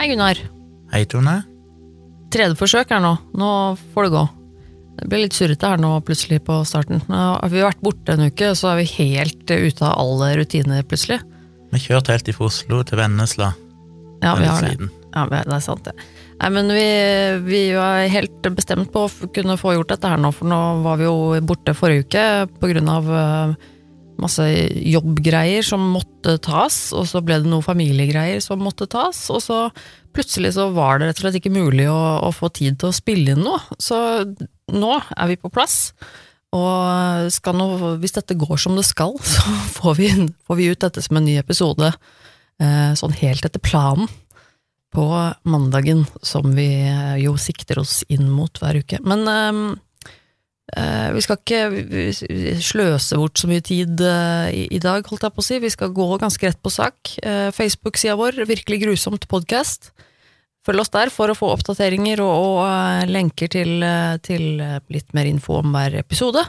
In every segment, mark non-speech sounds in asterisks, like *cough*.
Hei, Gunnar. Hei, Tone. Tredje forsøk her nå. Nå får det gå. Det ble litt surrete her nå plutselig på starten. Har vi vært borte en uke, så er vi helt ute av alle rutiner plutselig. Vi kjørte helt fra Oslo til Vennesla. Ja, vi har det. Ja, det er sant, det. Nei, men vi, vi var helt bestemt på å kunne få gjort dette her nå, for nå var vi jo borte forrige uke på grunn av eh, masse jobbgreier som måtte tas, og så ble det noe familiegreier som måtte tas, og så plutselig så var det rett og slett ikke mulig å, å få tid til å spille inn noe. Så nå er vi på plass. Og nå, hvis dette går som det skal, *laughs* så får vi, får vi ut dette som en ny episode eh, sånn helt etter planen på mandagen, som vi eh, jo sikter oss inn mot hver uke. Men eh, vi skal ikke sløse bort så mye tid eh, i, dag, holdt jeg på å si. Vi skal gå ganske rett på sak. Eh, Facebook-sida vår, Virkelig grusomt podkast. Følg oss der for å få oppdateringer og, og eh, lenker til, eh, til eh, litt mer info om hver episode.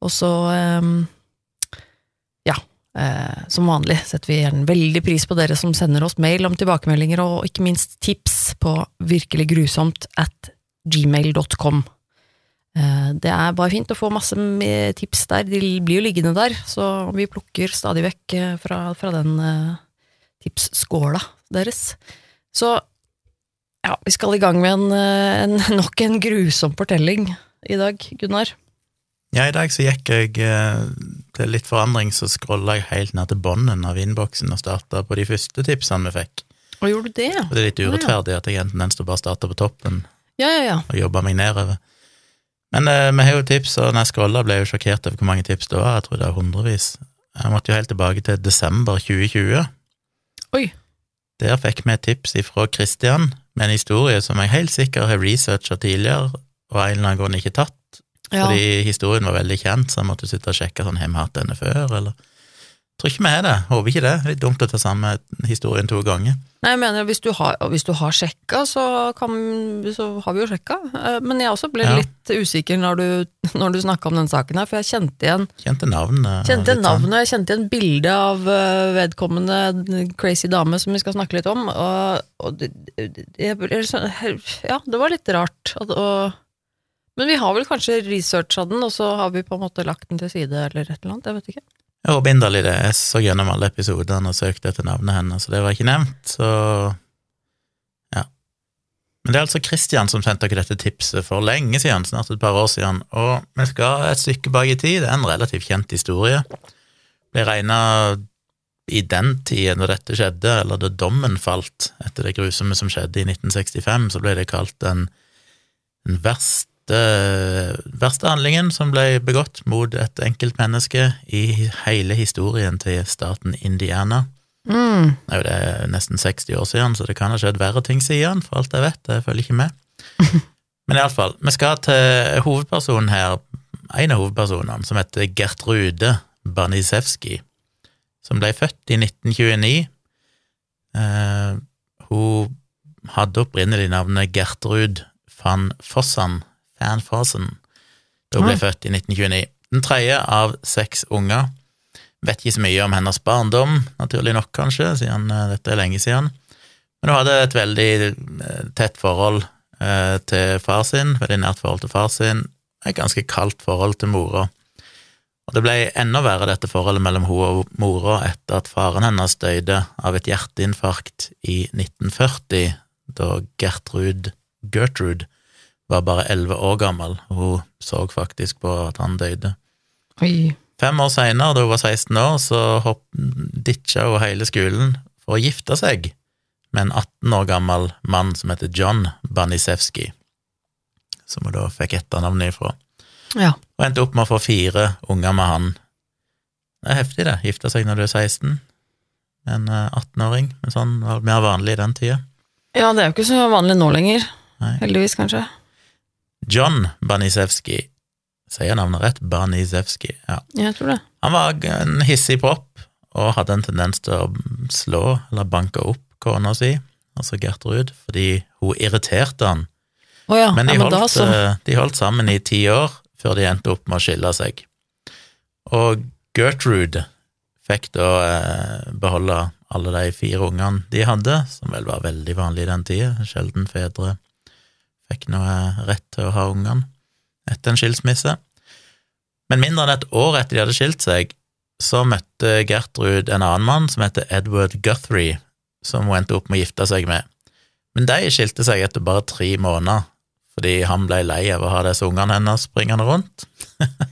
Og så eh, ja, eh, som vanlig setter vi gjerne veldig pris på dere som sender oss mail om tilbakemeldinger, og ikke minst tips på virkeliggrusomt at gmail.com. Eh, det er bare fint å få masse tips der, de blir jo liggende der, så vi plukker stadig vekk eh, fra, fra den eh, tipsskåla deres. Så ja, vi skal i gang med en, en, *laughs* nok en grusom fortelling i dag, Gunnar. Ja, i dag så gikk jeg til litt forandring, så scrolla jeg helt ned til bunnen av innboksen og starta på de første tipsene vi fikk. Og gjorde du det? Og det er litt urettferdig at jeg enten en tendens bare starter på toppen Ja, ja, ja. og jobber meg nedover. Men eh, vi har jo tips, og når jeg scrolla, ble jeg jo sjokkert over hvor mange tips det var. Jeg tror det er hundrevis. Jeg måtte jo helt tilbake til desember 2020. Oi. Der fikk vi et tips ifra Christian med en historie som jeg helt sikkert har researcha tidligere, og av en eller annen grunn ikke tatt. Ja. Fordi historien var veldig kjent, så jeg måtte sitte og sjekke sånn, har vi hatt denne før, eller Tror ikke vi har det, håper ikke det. Litt dumt å ta samme historien to ganger. Nei, jeg mener, hvis du har, hvis du har sjekka, så, kan, så har vi jo sjekka. Eh, Men jeg også ble Ja. litt usikker når du, når du snakka om den saken her, for jeg kjente igjen, Kjente navnet. kjente igjen litt sånn. navnet, jeg kjente igjen bildet av eh, vedkommende crazy dame som vi skal snakke litt om, og, og det, det, jeg sånn- Ja, det var litt rart. At, og, men vi har vel kanskje researcha den, og så har vi på en måte lagt den til side, eller et eller annet, jeg vet ikke. Jeg håper inderlig det. Jeg så gjennom alle episodene og søkte etter navnet hennes, så det var ikke nevnt, så ja. Men det er altså Christian som sendte dere dette tipset for lenge siden, snart et par år siden, og vi skal et stykke bak i tid. Det er en relativt kjent historie. Ble regna i den tida da dette skjedde, eller da dommen falt etter det grusomme som skjedde i 1965, så ble det kalt den, den verste, verste handlingen som ble begått mot et enkeltmenneske i hele historien til staten Indiana. Mm. Det er jo nesten 60 år siden, så det kan ha skjedd verre ting siden, for alt jeg vet. Jeg følger ikke med. *laughs* Men iallfall, vi skal til hovedpersonen her, en av hovedpersonene, som heter Gertrude Banisevskij, som ble født i 1929. Eh, hun hadde opprinnelig navnet Gertrud van Fossan, van Fossen, da ble Ah. født i 1929. Den tredje av seks unger. Vet ikke så mye om hennes barndom, naturlig nok kanskje, siden eh, dette er lenge siden. Men hun hadde et veldig eh, tett forhold eh, til far sin, veldig nært forhold til far sin, et ganske kaldt forhold til mora. Og det ble enda verre, dette forholdet mellom hun og mora, etter at faren hennes døde av et hjerteinfarkt i 1940, da Gertrud Gertrude var bare elleve år gammel, og hun så faktisk på at han døde. Oi. Fem år seinere, da hun var 16 år, så hopp, ditcha hun hele skolen for å gifte seg med en 18 år gammel mann som heter John Banisewski, som hun da fikk etternavnet ifra, Ja. og endte opp med å få fire unger med han. Det er heftig, det. Gifte seg når du er 16, en eh, 18-åring, men sånn var mer vanlig i den tida. ja, det er jo ikke så vanlig nå lenger. Nei. Heldigvis, kanskje. John Banisewski sier navnet rett? Banisewski, ja. Jeg tror det. Han var en hissig propp, og hadde en tendens til å slå eller banke opp kona si, altså Gertrud, fordi hun irriterte han. Oh ja, Men de, ja, men holdt, så. eh, de holdt sammen i ti år, før de endte opp med å skille seg. Og Gertrude fikk da eh, beholde alle de fire ungene de hadde, som vel var veldig vanlig i den tida. Sjelden fedre fikk noe rett til å ha ungene etter en skilsmisse. Men mindre enn et år etter de hadde skilt seg, så møtte Gertrud en annen mann som heter Edward Guthrie, som hun endte opp med å gifte seg med. Men de skilte seg etter bare tre måneder, fordi han ble lei av å ha disse ungene hennes springende rundt.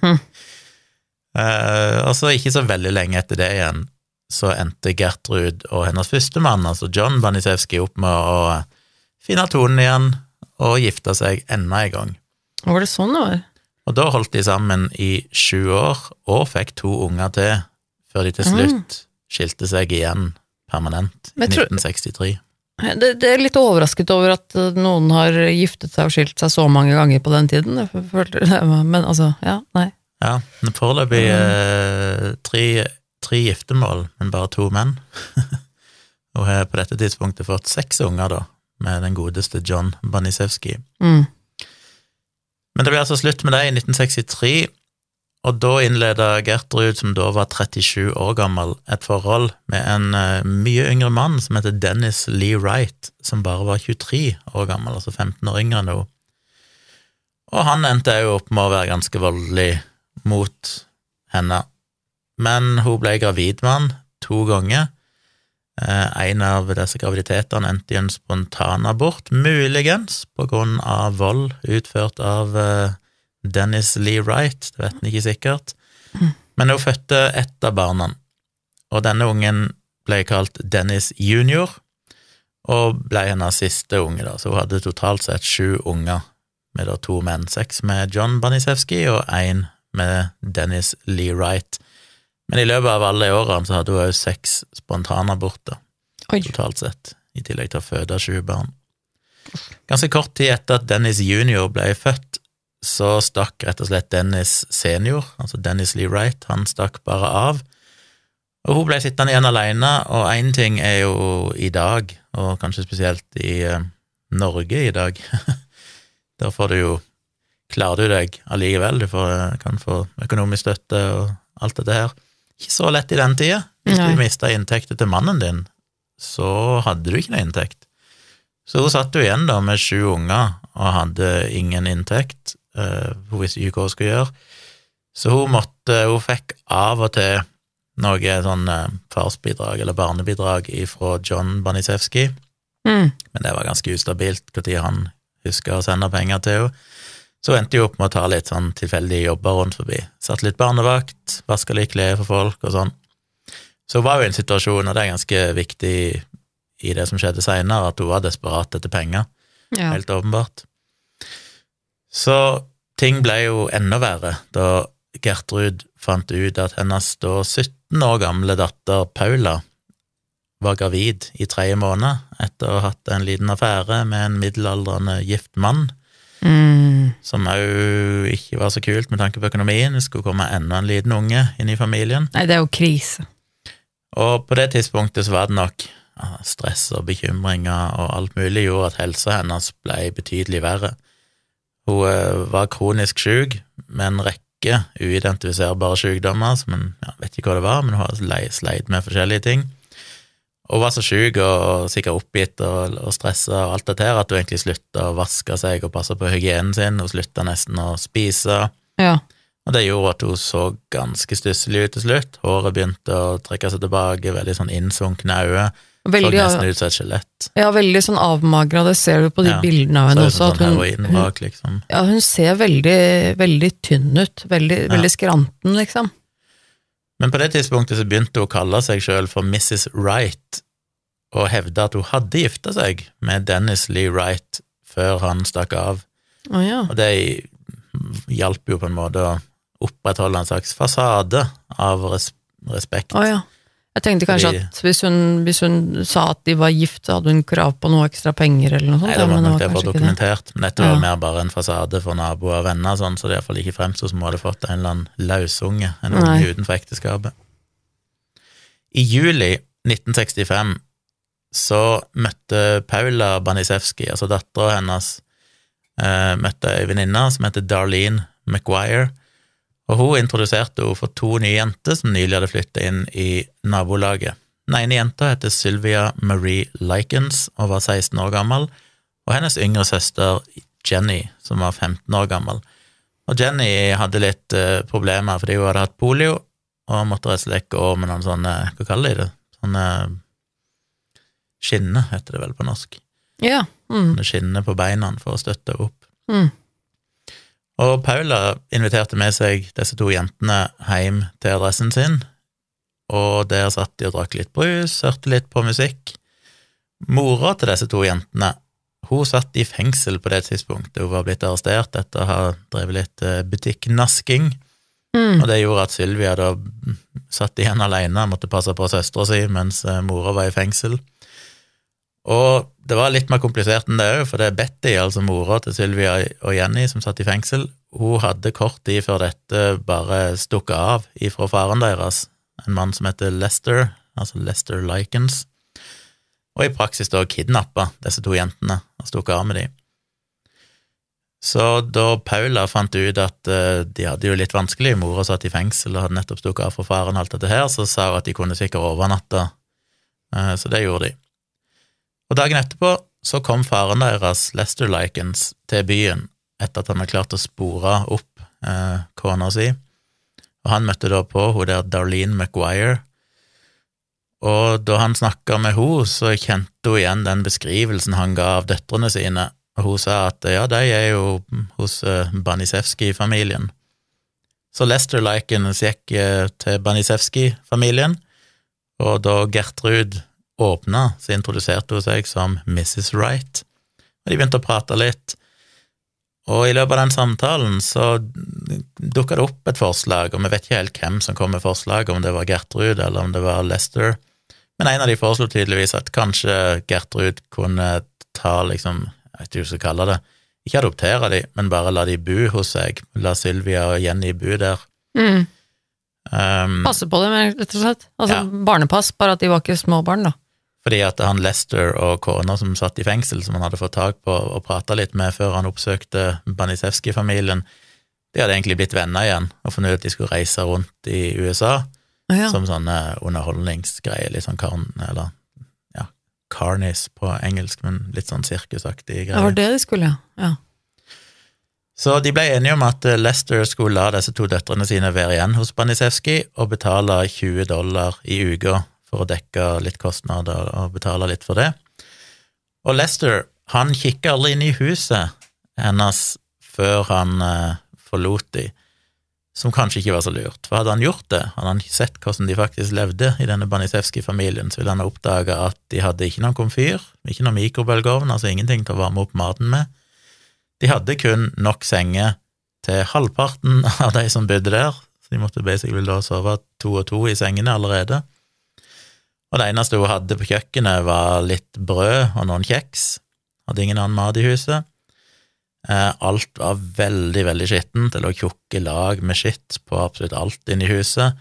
mm. *laughs* og så ikke så veldig lenge etter det igjen, så endte Gertrud og hennes første mann, altså John Banisewski, opp med å finne tonen igjen og gifte seg enda en gang. Var det sånn det var? Og da holdt de sammen i sju år og fikk to unger til, før de til slutt skilte seg igjen permanent i 1963. Det, det, er litt overrasket over at eh, noen har giftet seg og skilt seg så mange ganger på den tiden. Men altså, ja, nei. Ja, foreløpig eh, tre, tre giftermål, men bare to menn. *laughs* og har på dette tidspunktet fått seks unger, da, med den godeste John Banisewski. Mm. Men det ble altså slutt med det i 1963, og da innleda Gertrud, som da var 37 år gammel, et forhold med en uh, mye yngre mann som heter Dennis Lee Wright, som bare var 23 år gammel, altså 15 år yngre enn henne. Og han endte jo opp med å være ganske voldelig mot henne. Men hun ble gravid med han to ganger, Eh, en av disse graviditetene endte i en spontanabort, muligens på grunn av vold utført av eh, Dennis Lee Wright, det vet en ikke sikkert. Men hun fødte ett av barna, og denne ungen ble kalt Dennis junior, og ble hennes siste unge, da, så hun hadde totalt sett sju unger, med da to menn, seks med John Banisewski og én med Dennis Lee Wright. Men i løpet av alle årene så hadde hun òg seks spontanaborter totalt sett, i tillegg til å føde sju barn. Ganske kort tid etter at Dennis junior ble født, så stakk rett og slett Dennis senior, altså Dennis Lee Wright, han stakk bare av. Og hun ble sittende igjen alene, og én ting er jo i dag, og kanskje spesielt i uh, Norge i dag, *laughs* der får du jo Klarer du deg allikevel, du får, kan få økonomisk støtte og alt dette her. Ikke så lett i den tida. Hvis Nei. du mista inntekten til mannen din, så hadde du ikke noe inntekt. Så hun satt jo igjen da med sju unger og hadde ingen inntekt. Hun visste ikke hva hun skulle gjøre. Så hun måtte Hun fikk av og til noe sånn uh, farsbidrag eller barnebidrag fra John Banisewski, mm. men det var ganske ustabilt når han huska å sende penger til henne. Så endte jeg opp med å ta litt sånn tilfeldige jobber rundt forbi. Satt litt barnevakt, vaska litt klær for folk og sånn. Så hun var jo i en situasjon, og det er ganske viktig i det som skjedde seinere, at hun var desperat etter penger. Ja. Helt åpenbart. Så ting ble jo enda verre da Gertrud fant ut at hennes da 17 år gamle datter Paula var gravid i tredje måned etter å ha hatt en liten affære med en middelaldrende gift mann Mm. Som òg ikke var så kult med tanke på økonomien. Det skulle komme enda en liten unge inn i familien. Nei, det er jo krise. Og på det tidspunktet så var det nok stress og bekymringer og alt mulig gjorde at helsa hennes ble betydelig verre. Hun eh, var kronisk syk med en rekke uidentifiserbare sykdommer, som hun ja, vet ikke hva det var, men hun har sleit med forskjellige ting og var så sjuk og sikkert oppgitt og, og stressa og alt dette her at hun egentlig slutta å vaske seg og passe på hygienen sin, hun slutta nesten å spise. Ja. Og det gjorde at hun så ganske stusslig ut til slutt. Håret begynte å trekke seg tilbake, veldig sånn innsunkne øyne. Veldig, så nesten ut som et skjelett. Ja, veldig sånn avmagra, det ser du på de ja, bildene av henne også. Sånn hun, hun, liksom. Ja, hun ser veldig, veldig tynn ut. Veldig, ja. veldig skranten, liksom. Men på det tidspunktet så begynte hun å kalle seg sjøl for Mrs. Wright, og hevde at hun hadde gifta seg med Dennis Lee Wright før han stakk av. Oh, ja. Og det hjalp jo på en måte å opprettholde en slags fasade av res respekt. Oh, ja. Jeg tenkte kanskje Fordi, at hvis hun, hvis hun, sa at de var gift, så hadde hun krav på noe ekstra penger eller noe sånt. Nei, det var nok det for dokumentert, men dette var ja. mer bare en fasade for naboer og venner, sånn, så det er iallfall ikke fremsto som hun hadde fått en eller annen lausunge, en unge utenfor ekteskapet. I juli 1965 så møtte Paula Banisewski, altså dattera hennes, eh, møtte ei venninne som heter Darlene McGuire, og hun introduserte henne for to nye jenter som nylig hadde flytta inn i nabolaget Den ene jenta heter Sylvia Marie Likens og var 16 år gammel, og hennes yngre søster Jenny, som var 15 år gammel. Og Jenny hadde litt uh, problemer fordi hun hadde hatt polio, og måtte rett og slett gå med noen sånne Hva kaller de det? Sånne skinner, heter det vel på norsk. Ja. Mm. Sånne skinner på beina for å støtte opp. Mm. Og Paula inviterte med seg disse to jentene hjem til adressen sin, og der satt de og drakk litt brus, hørte litt på musikk. Mora til disse to jentene hun satt i fengsel på det tidspunktet hun var blitt arrestert etter å ha drevet litt eh, butikknasking, Mm. og det gjorde at Sylvia da satt igjen alene, måtte passe på søstera si mens eh, mora var i fengsel. Og det var litt mer komplisert enn det òg, for det er Betty, altså mora til Sylvia og Jenny, som satt i fengsel. Hun hadde kort tid før dette bare stukket av ifra faren deres, en mann som heter Lester, altså Lester Likens, og i praksis da kidnappa disse to jentene og stukket av med dem. Så da Paula fant ut at eh, de hadde jo litt vanskelig, mora satt i fengsel og hadde nettopp stukket av fra faren, alt dette her, så sa hun at de kunne sikkert overnatte, Eh, så det gjorde de. Og dagen etterpå så kom faren deres, Lester Likens, til byen etter at han hadde klart å spore opp eh, kona si, og han møtte da på hun der Darlene McGuire, og da han snakka med henne, så kjente hun igjen den beskrivelsen han ga av døtrene sine, og hun sa at ja, de er jo hos eh, Banisewski-familien. Så Lester Likens gikk eh, til Banisewski-familien, og da Gertrud åpna, så introduserte hun seg som Mrs. Wright, og de begynte å prate litt. Og i løpet av den samtalen så dukka det opp et forslag, og vi vet ikke helt hvem som kom med forslaget, om det var Gertrud eller om det var Lester, men en av de foreslo tydeligvis at kanskje Gertrud kunne ta liksom, jeg vet ikke hva jeg skal kalle det, ikke adoptere de, men bare la de bo hos seg, la Sylvia og Jenny bo der. Mm. Um, Passe på dem, rett og slett. Altså Ja. barnepass, bare at de var ikke små barn, da. Fordi at han Lester og kona som satt i fengsel, som han hadde fått tak på og prata litt med før han oppsøkte Banisevskij-familien, de hadde egentlig blitt venner igjen og funnet ut at de skulle reise rundt i USA Ja. som sånne underholdningsgreier, litt sånn karn... Eller ja, carnies på engelsk, men litt sånn sirkusaktige Det var greier. det de skulle, ja. ja. Så de ble enige om at eh, Lester skulle la disse to døtrene sine være igjen hos Banisevskij og betale 20 dollar i uka for å dekke litt kostnader og betale litt for det. Og Lester, han kikka aldri inn i huset hennes før han eh, forlot de, som kanskje ikke var så lurt. For hadde han gjort det, hadde han sett hvordan de faktisk levde i denne Banisevskij-familien, så ville han ha oppdaga at de hadde ikke noen komfyr, ikke noen mikrobølgeovn, altså ingenting til å varme opp maten med. De hadde kun nok senger til halvparten av de som bodde der, så de måtte basically da sove to og to i sengene allerede. Og det eneste hun hadde på kjøkkenet, var litt brød og noen kjeks. Hadde ingen annen mat i huset. Eh, Alt var veldig, veldig skittent. Det lå tjukke lag med skitt på absolutt alt inne i huset,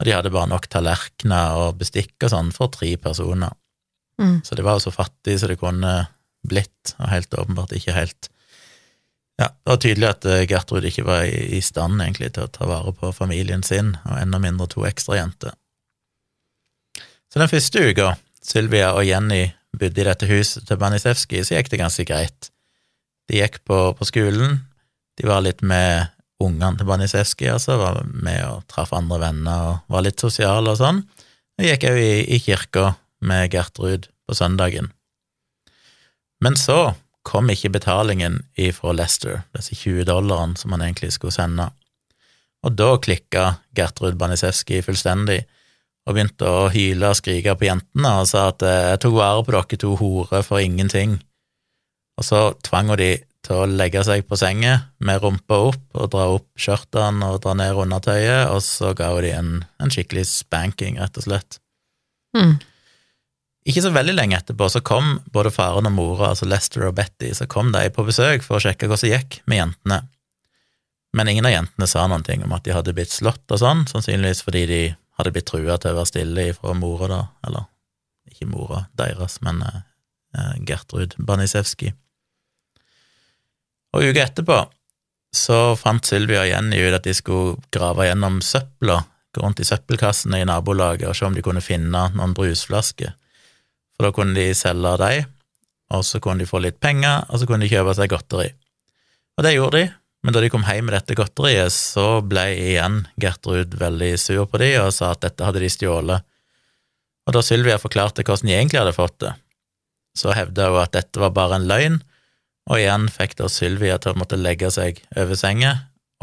og de hadde bare nok tallerkener og bestikk og sånn for tre personer. Mm. Så de var jo så fattige som det kunne blitt, og helt åpenbart ikke helt Ja, det var tydelig at eh, Gertrud ikke var i, stand egentlig til å ta vare på familien sin, og enda mindre to ekstra jenter. Så den første uka Sylvia og Jenny bodde i dette huset til Banisevskij, så gikk det ganske greit. De gikk på, på skolen, de var litt med ungene til Banisevskij, altså, var med og traff andre venner og var litt sosiale og sånn. Og gikk òg i, i kirka med Gertrud på søndagen. Men så kom ikke betalingen ifra Lester, disse 20 dollarene som han egentlig skulle sende. Og da klikka Gertrud Banisevskij fullstendig, og begynte å hyle og skrike på jentene og sa at eh, jeg tok vare på dere to horer for ingenting. Og så tvang hun de til å legge seg på senga med rumpa opp og dra opp skjørtene og dra ned undertøyet, og så ga hun de en, en skikkelig spanking, rett og slett. Mm. Ikke så veldig lenge etterpå så kom både faren og mora, altså Lester og Betty, så kom de på besøk for å sjekke hvordan det gikk med jentene. Men ingen av jentene sa noen ting om at de hadde blitt slått og sånn, sannsynligvis fordi de hadde blitt trua til å være stille fra mora, da, eller ikke mora deres, men eh, eh, Gertrud Banisewski. Og uka etterpå så fant Sylvia og Jenny ut at de skulle grave gjennom søpla gå rundt i søppelkassene i nabolaget og se om de kunne finne noen brusflasker. For da kunne de selge dem, og så kunne de få litt penger, og så kunne de kjøpe seg godteri. Og det gjorde de, men da de kom hjem med dette godteriet, så ble igjen Gertrud veldig sur på de og sa at dette hadde de stjålet. Og da Sylvia forklarte hvordan de egentlig hadde fått det, så hevda hun at dette var bare en løgn, og igjen fikk da Sylvia til å måtte legge seg over senga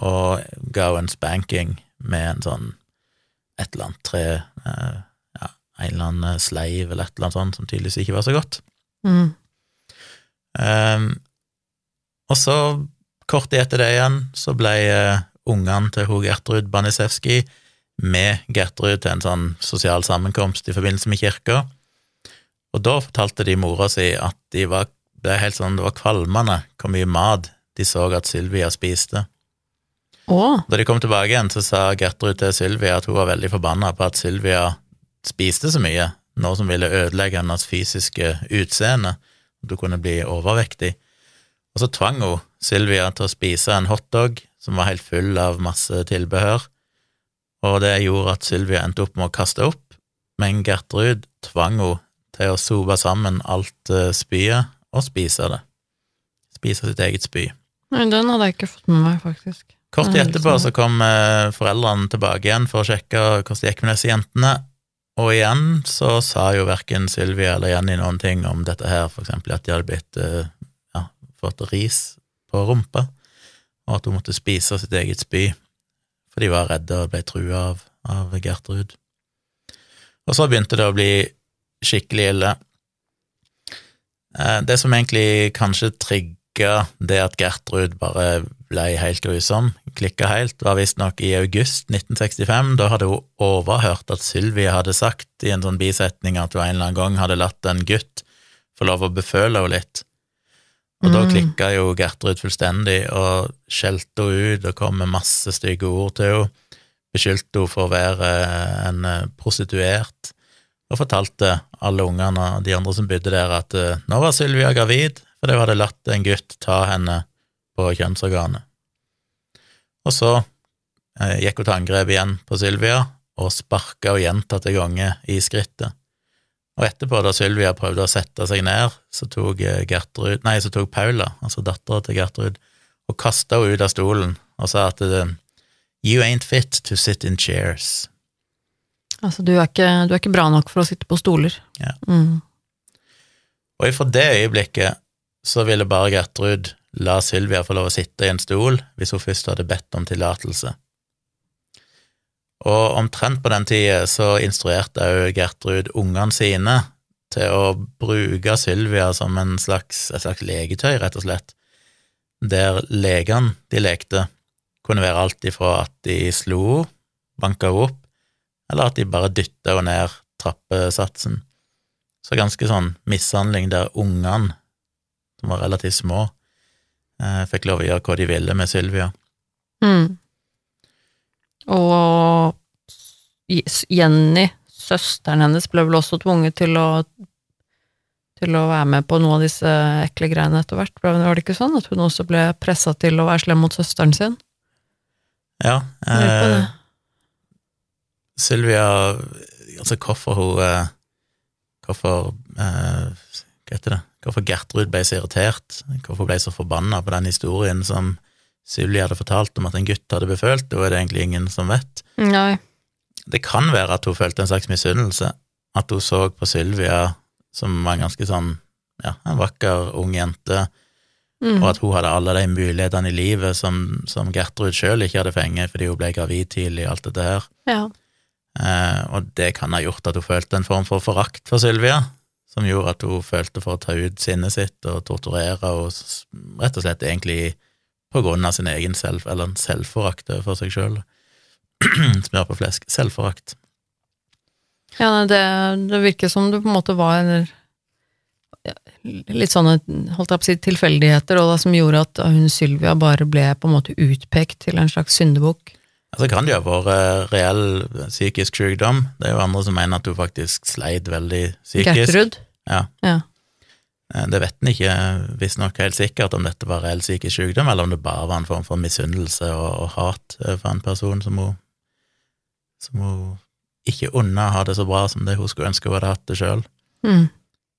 og ga henne en spanking med en sånn et eller annet tre eh, ja, en eller annen sleiv eller et eller annet sånt som tydeligvis ikke var så godt. Mm. Um, og så, kort etter det igjen, så ble uh, ungene til hun Gertrud Banisewski med Gertrud til en sånn sosial sammenkomst i forbindelse med kirka, og da fortalte de mora si at de var, ble helt sånn, det var kvalmende hvor mye mat de så at Sylvia spiste. Åh! Da de kom tilbake igjen, så sa Gertrud til Sylvia at hun var veldig forbanna på at Sylvia spiste så mye, noe som ville ødelegge hennes fysiske utseende, at hun kunne bli overvektig. Og så tvang hun Sylvia til å spise en hotdog som var helt full av masse tilbehør, og det gjorde at Sylvia endte opp med å kaste opp, men Gertrud tvang henne til å sope sammen alt eh, spyet og spise det. Spise sitt eget spy. nei, den hadde jeg ikke fått med meg, faktisk. Kort tid etterpå liksom. så kom eh, foreldrene tilbake igjen for å sjekke hvordan det gikk med disse jentene, og igjen så sa jo verken Sylvia eller Jenny noen ting om dette her, for eksempel at de hadde blitt eh, ja, fått ris på rumpa, og at hun måtte spise sitt eget spy, for de var redde og ble trua av, av Gertrud. Og så begynte det å bli skikkelig ille. Eh, Det som egentlig kanskje trigga det at Gertrud bare ble helt grusom, klikka helt, var visstnok i august 1965. Da hadde hun overhørt at Sylvia hadde sagt i en sånn bisetning at hun en eller annen gang hadde latt en gutt få lov å beføle henne litt. Og da Mm. klikka jo Gertrud fullstendig og skjelte henne ut og kom med masse stygge ord til henne. Beskyldte henne for å være en eh, prostituert, og fortalte alle ungene og de andre som bodde der, at eh, nå var Sylvia gravid, for de hadde latt en gutt ta henne på kjønnsorganet. Og så eh, gikk hun til angrep igjen på Sylvia, og sparka henne gjentatte ganger i skrittet. Og etterpå, da Sylvia prøvde å sette seg ned, så tok eh, Gertrud, nei, så tok Paula, altså dattera til Gertrud, og kasta henne ut av stolen og sa at eh, You ain't fit to sit in chairs. Altså, du er, ikke, du er ikke bra nok for å sitte på stoler. Ja. Mm. Og ifra det øyeblikket så ville bare Gertrud la Sylvia få lov å sitte i en stol hvis hun først hadde bedt om tillatelse. Og omtrent på den tida så instruerte òg Gertrud ungene sine til å bruke Sylvia som en slags, et slags leketøy, rett og slett, der legene de lekte, kunne være alt ifra at de slo henne, banka henne opp, eller at de bare dytta henne ned trappesatsen. Så ganske sånn mishandling der ungene, som var relativt små, eh, fikk lov å gjøre hva de ville med Sylvia. Mm. Og Jenny, søsteren hennes, ble vel også tvunget til å til å være med på noe av disse ekle greiene etter hvert. Var det ikke sånn at hun også ble pressa til å være slem mot søsteren sin? Ja, eh. Sylvia Altså, hvorfor hun eh, Hvorfor eh, Hva heter det? Hvorfor Gertrud ble så irritert, hvorfor ble så forbanna på den historien som Sylvia hadde fortalt om at en gutt hadde befølt, det er det egentlig ingen som vet. Nei. Det kan være at hun følte en slags misunnelse, at hun så på Sylvia som var en ganske sånn, ja, en vakker ung jente, Mm. og at hun hadde alle de mulighetene i livet som, som Gertrud sjøl ikke hadde fengt fordi hun ble gravid tidlig og alt dette her. Ja. Eh, og det kan ha gjort at hun følte en form for forakt for Sylvia, som gjorde at hun følte for å ta ut sinnet sitt og torturere og rett og slett egentlig på grunn av sin egen selv, eller en selvforakt for seg sjøl. *clears throat* Smør på flesk. Selvforakt. Ja, det, det virker som det på en måte var en, ja, litt sånne holdt jeg på å si, tilfeldigheter, og da, som gjorde at hun Sylvia bare ble på en måte utpekt til en slags syndebukk. Altså kan det jo ha vært reell psykisk sykdom. Det er jo andre som mener at hun faktisk sleit veldig psykisk. Gertrud? Ja. Ja. Eh, Det vet en ikke visstnok helt sikkert om dette var reell psykisk sykdom, eller om det bare var en form for misunnelse og, og hat for en person som hun som hun ikke unna ha det så bra som det hun skulle ønske hun hadde hatt det sjøl. Mm.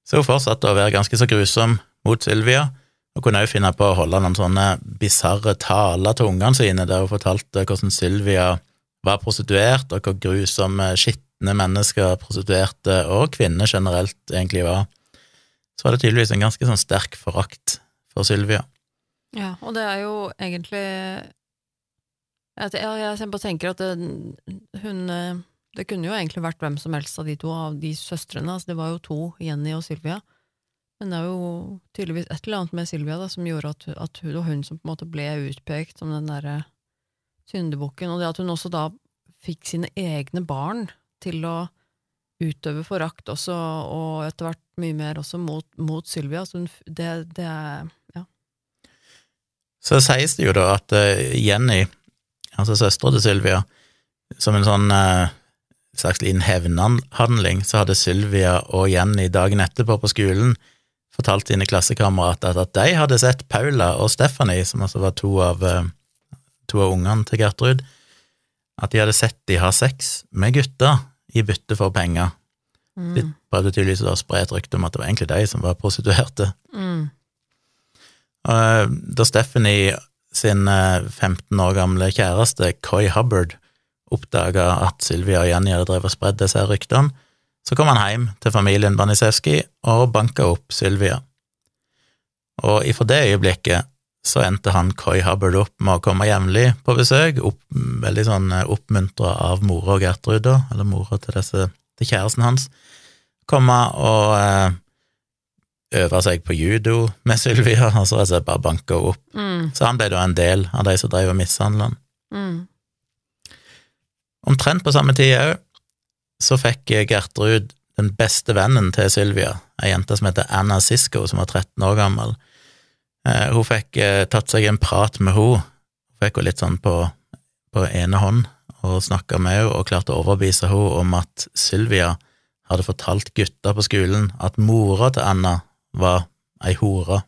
Så hun fortsatte å være ganske så grusom mot Sylvia, og kunne også finne på å holde noen sånne bisarre taler til ungene sine, der hun fortalte hvordan Sylvia var prostituert, og hvor grusomme, skitne mennesker prostituerte, og kvinner generelt, egentlig var. Så var det tydeligvis en ganske sånn sterk forakt for Sylvia. Ja, og det er jo egentlig Jeg, jeg, bare tenker at det, hun eh, Det kunne jo egentlig vært hvem som helst av de to, av de søstrene. Altså, det var jo to, Jenny og Sylvia. Men det er jo tydeligvis et eller annet med Sylvia da, som gjorde at, at hun, og hun som på en måte ble utpekt som den derre syndebukken. Og det at hun også da fikk sine egne barn til å utøve forakt også, og etter hvert mye mer også mot, mot Sylvia. Så det, det Ja. Så sies det jo da at eh, Jenny, altså søstera til Sylvia, som en sånn eh, slags liten hevnhandling, så hadde Sylvia og Jenny dagen etterpå på skolen fortalt sine klassekamerater at de hadde sett Paula og Stephanie, som altså var to av, eh, to av ungene til Gertrud, at de hadde sett de ha sex med gutter i bytte for penger. Mm. De prøvde tydeligvis å spre et rykte om at det var egentlig de som var prostituerte. Mm. Og eh, da Stephanie sin eh, 15 år gamle kjæreste, Coy Hubbard, oppdaga at Sylvia og Jenny hadde drevet og spredd disse ryktene, så kom han hjem til familien Banisewski og banka opp Sylvia. Og ifra det øyeblikket så endte han Coy Hubbard opp med å komme jevnlig på besøk, opp, veldig sånn oppmuntra av mora og Gertrud, da, eller mora til, disse, til kjæresten hans, komme og eh, øve seg på judo med Sylvia, *laughs* og så altså bare banka henne opp. Mm. Så han ble da en del av de som drev og mishandla han. Mm. Omtrent på samme tid òg så fikk Gertrud den beste vennen til Sylvia, ei jente som heter Anna Sisko, som var 13 år gammel. Eh, hun fikk eh, tatt seg en prat med henne, hun fikk henne litt sånn på, på ene hånd og snakka med henne og klarte å overbevise henne om at Sylvia hadde fortalt gutta på skolen at mora til Anna var ei hore.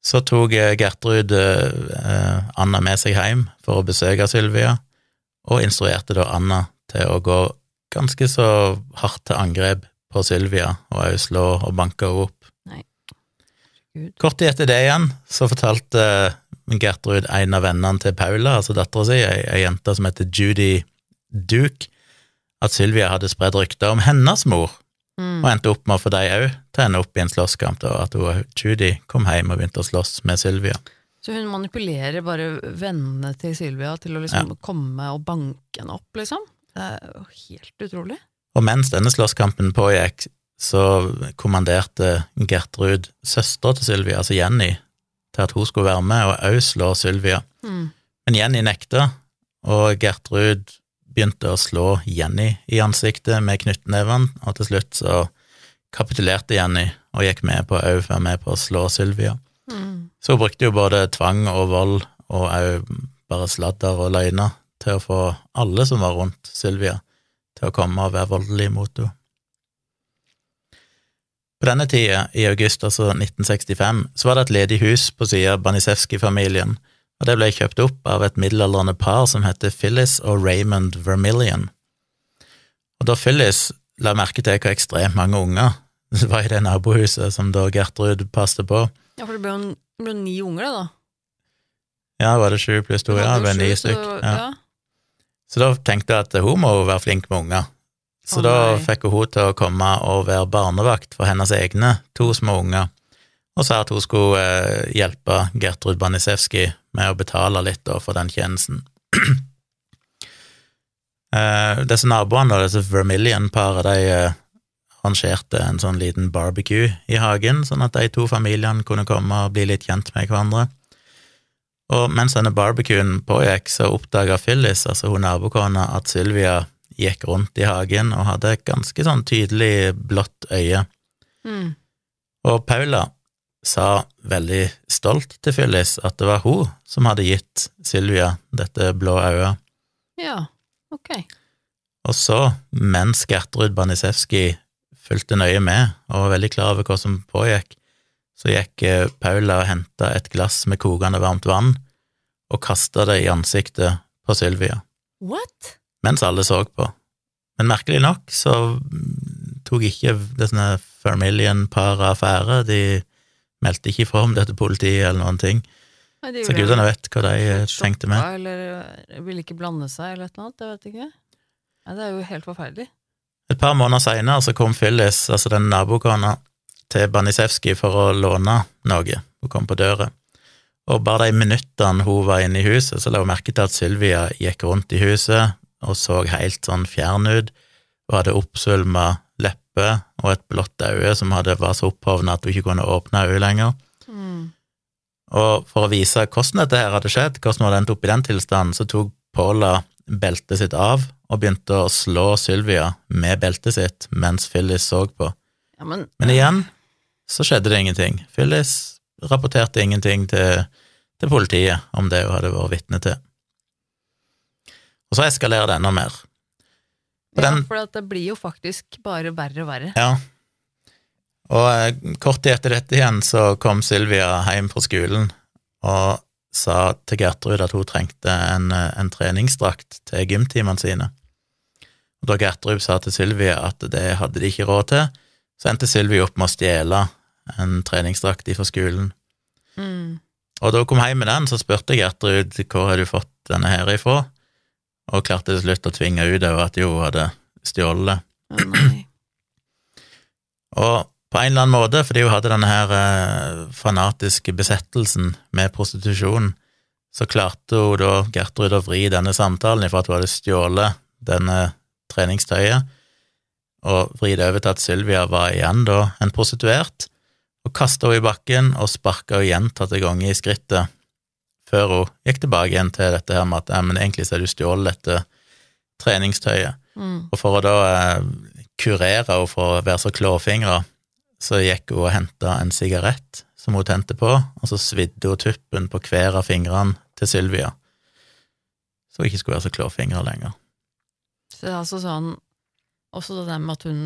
Så tok eh, Gertrud Anna med seg hjem for å besøke Sylvia, og instruerte da Anna til å gå ganske så hardt til angrep på Sylvia, og òg slå og banke henne opp. Kort tid etter det igjen så fortalte Gertrud en av vennene til Paula, altså dattera si, ei, ei jente som heter Judy Duke, at Sylvia hadde spredd rykter om hennes mor, Mm. og endte opp med å få de òg til å ende opp i en slåsskamp, og at hun, Judy kom hjem og begynte å slåss med Sylvia. Så hun manipulerer bare vennene til Sylvia til å liksom komme og banke henne opp, liksom? Det er jo helt utrolig. Og mens denne slåsskampen pågikk, så kommanderte Gertrud søstera til Sylvia, altså Jenny, til at hun skulle være med og òg slå Sylvia. Mm. Men Jenny nekta, og Gertrud begynte å slå Jenny i ansiktet med knyttneven, og til slutt så kapitulerte Jenny og gikk med på òg være med på å slå Sylvia. Mm. Så hun brukte jo både tvang og vold, og òg bare sladder og løgner, til å få alle som var rundt Sylvia, til å komme og være voldelige mot henne. På denne tida, i august altså 1965, så var det et ledig hus på sida av Banisewski-familien, og det ble kjøpt opp av et middelaldrende par som heter Phyllis og Raymond Vermillion. Og da Phyllis la merke til hvor ekstremt mange unger *laughs* det var i det nabohuset som da Gertrud passet på, Ja, for det ble jo ble ni unger, det, da. ja, var det sju pluss to, ja, det ble ni sju, stykk. Ja. ja. Så da tenkte jeg at hun må være flink med unger. Så oh, da fikk hun til å komme og være barnevakt for hennes egne to små unger, og sa at hun skulle eh, hjelpe Gertrud Banisewski med å betale litt da, for den tjenesten. *clears throat* eh, disse naboene, disse Vermilion-paret, de eh, arrangerte en sånn liten barbecue i hagen, sånn at de to familiene kunne komme og bli litt kjent med hverandre. Og mens denne barbecuen pågikk, så oppdaga Phyllis, altså hun nabokona, at Sylvia gikk rundt i hagen og hadde et ganske sånn tydelig blått øye. Mm. Og Paula sa veldig stolt til Phyllis at det var hun som hadde gitt Sylvia dette blå øyet. ja, ok. Og så, mens Gertrud Banisewski fulgte nøye med og var veldig klar over hva som pågikk, så gikk eh, Paula og henta et glass med kokende varmt vann og kasta det i ansiktet på Sylvia. What? Mens alle så på. Men merkelig nok så tok ikke det sånne Fermillion-paret affære, de meldte ikke ifra om det til politiet eller noen ting, Nei, så gudene vet hva de tenkte med. Eller eh, ville ikke blande seg, eller et eller annet. Jeg vet ikke. Nei, det er jo helt forferdelig. Et par måneder seinere så kom Phyllis, altså den nabokona, til Banisevskij for å låne noe. Hun kom på døra. Og bare de minuttene hun var inne i huset, så la hun merke til at Sylvia gikk rundt i huset og så helt sånn fjern ut, og hadde oppsvulma lepper og et blått øye som hadde, var så opphovna at hun ikke kunne åpne øyet lenger. Mm. Og for å vise hvordan dette her hadde skjedd, hvordan hun hadde endt opp i den tilstanden, så tok Paula beltet sitt av og begynte å slå Sylvia med beltet sitt mens Phyllis så på. Ja, men, Men igjen så skjedde det ingenting. Phyllis rapporterte ingenting til, til politiet om det hun hadde vært vitne til. Og så eskalerer det enda mer. Og ja, den- for det blir jo faktisk bare verre og verre. Ja. Og eh, kort tid etter dette igjen så kom Sylvia hjem fra skolen og sa til Gertrud at hun trengte en, eh, en treningsdrakt til gymtimene sine. Og da Gertrud sa til Sylvia at det hadde de ikke råd til, så endte Sylvia opp med å stjele en treningsdrakt fra skolen. Mm. Og da hun kom hjem med den, så spurte Gertrud hvor har du fått denne her ifra, og klarte til slutt å tvinge ut over at jo, hun hadde stjålet det. Og på en eller annen måte, fordi hun hadde denne her eh, fanatiske besettelsen med prostitusjon, så klarte hun da, Gertrud, å vri denne samtalen ifra at hun hadde stjålet denne treningstøyet, og vri det over til at Sylvia var igjen da en prostituert, og kasta henne i bakken og sparka henne gjentatte ganger i skrittet, før hun gikk tilbake igjen til dette her med at ja, men egentlig så har du stjålet dette treningstøyet. Mm. Og for å da eh, kurere henne for å være så klåfingra, så gikk hun og henta en sigarett som hun tente på, og så svidde hun tuppen på hver av fingrene til Sylvia, så hun ikke skulle være så klåfingra lenger. Så det er altså sånn Også det med at hun,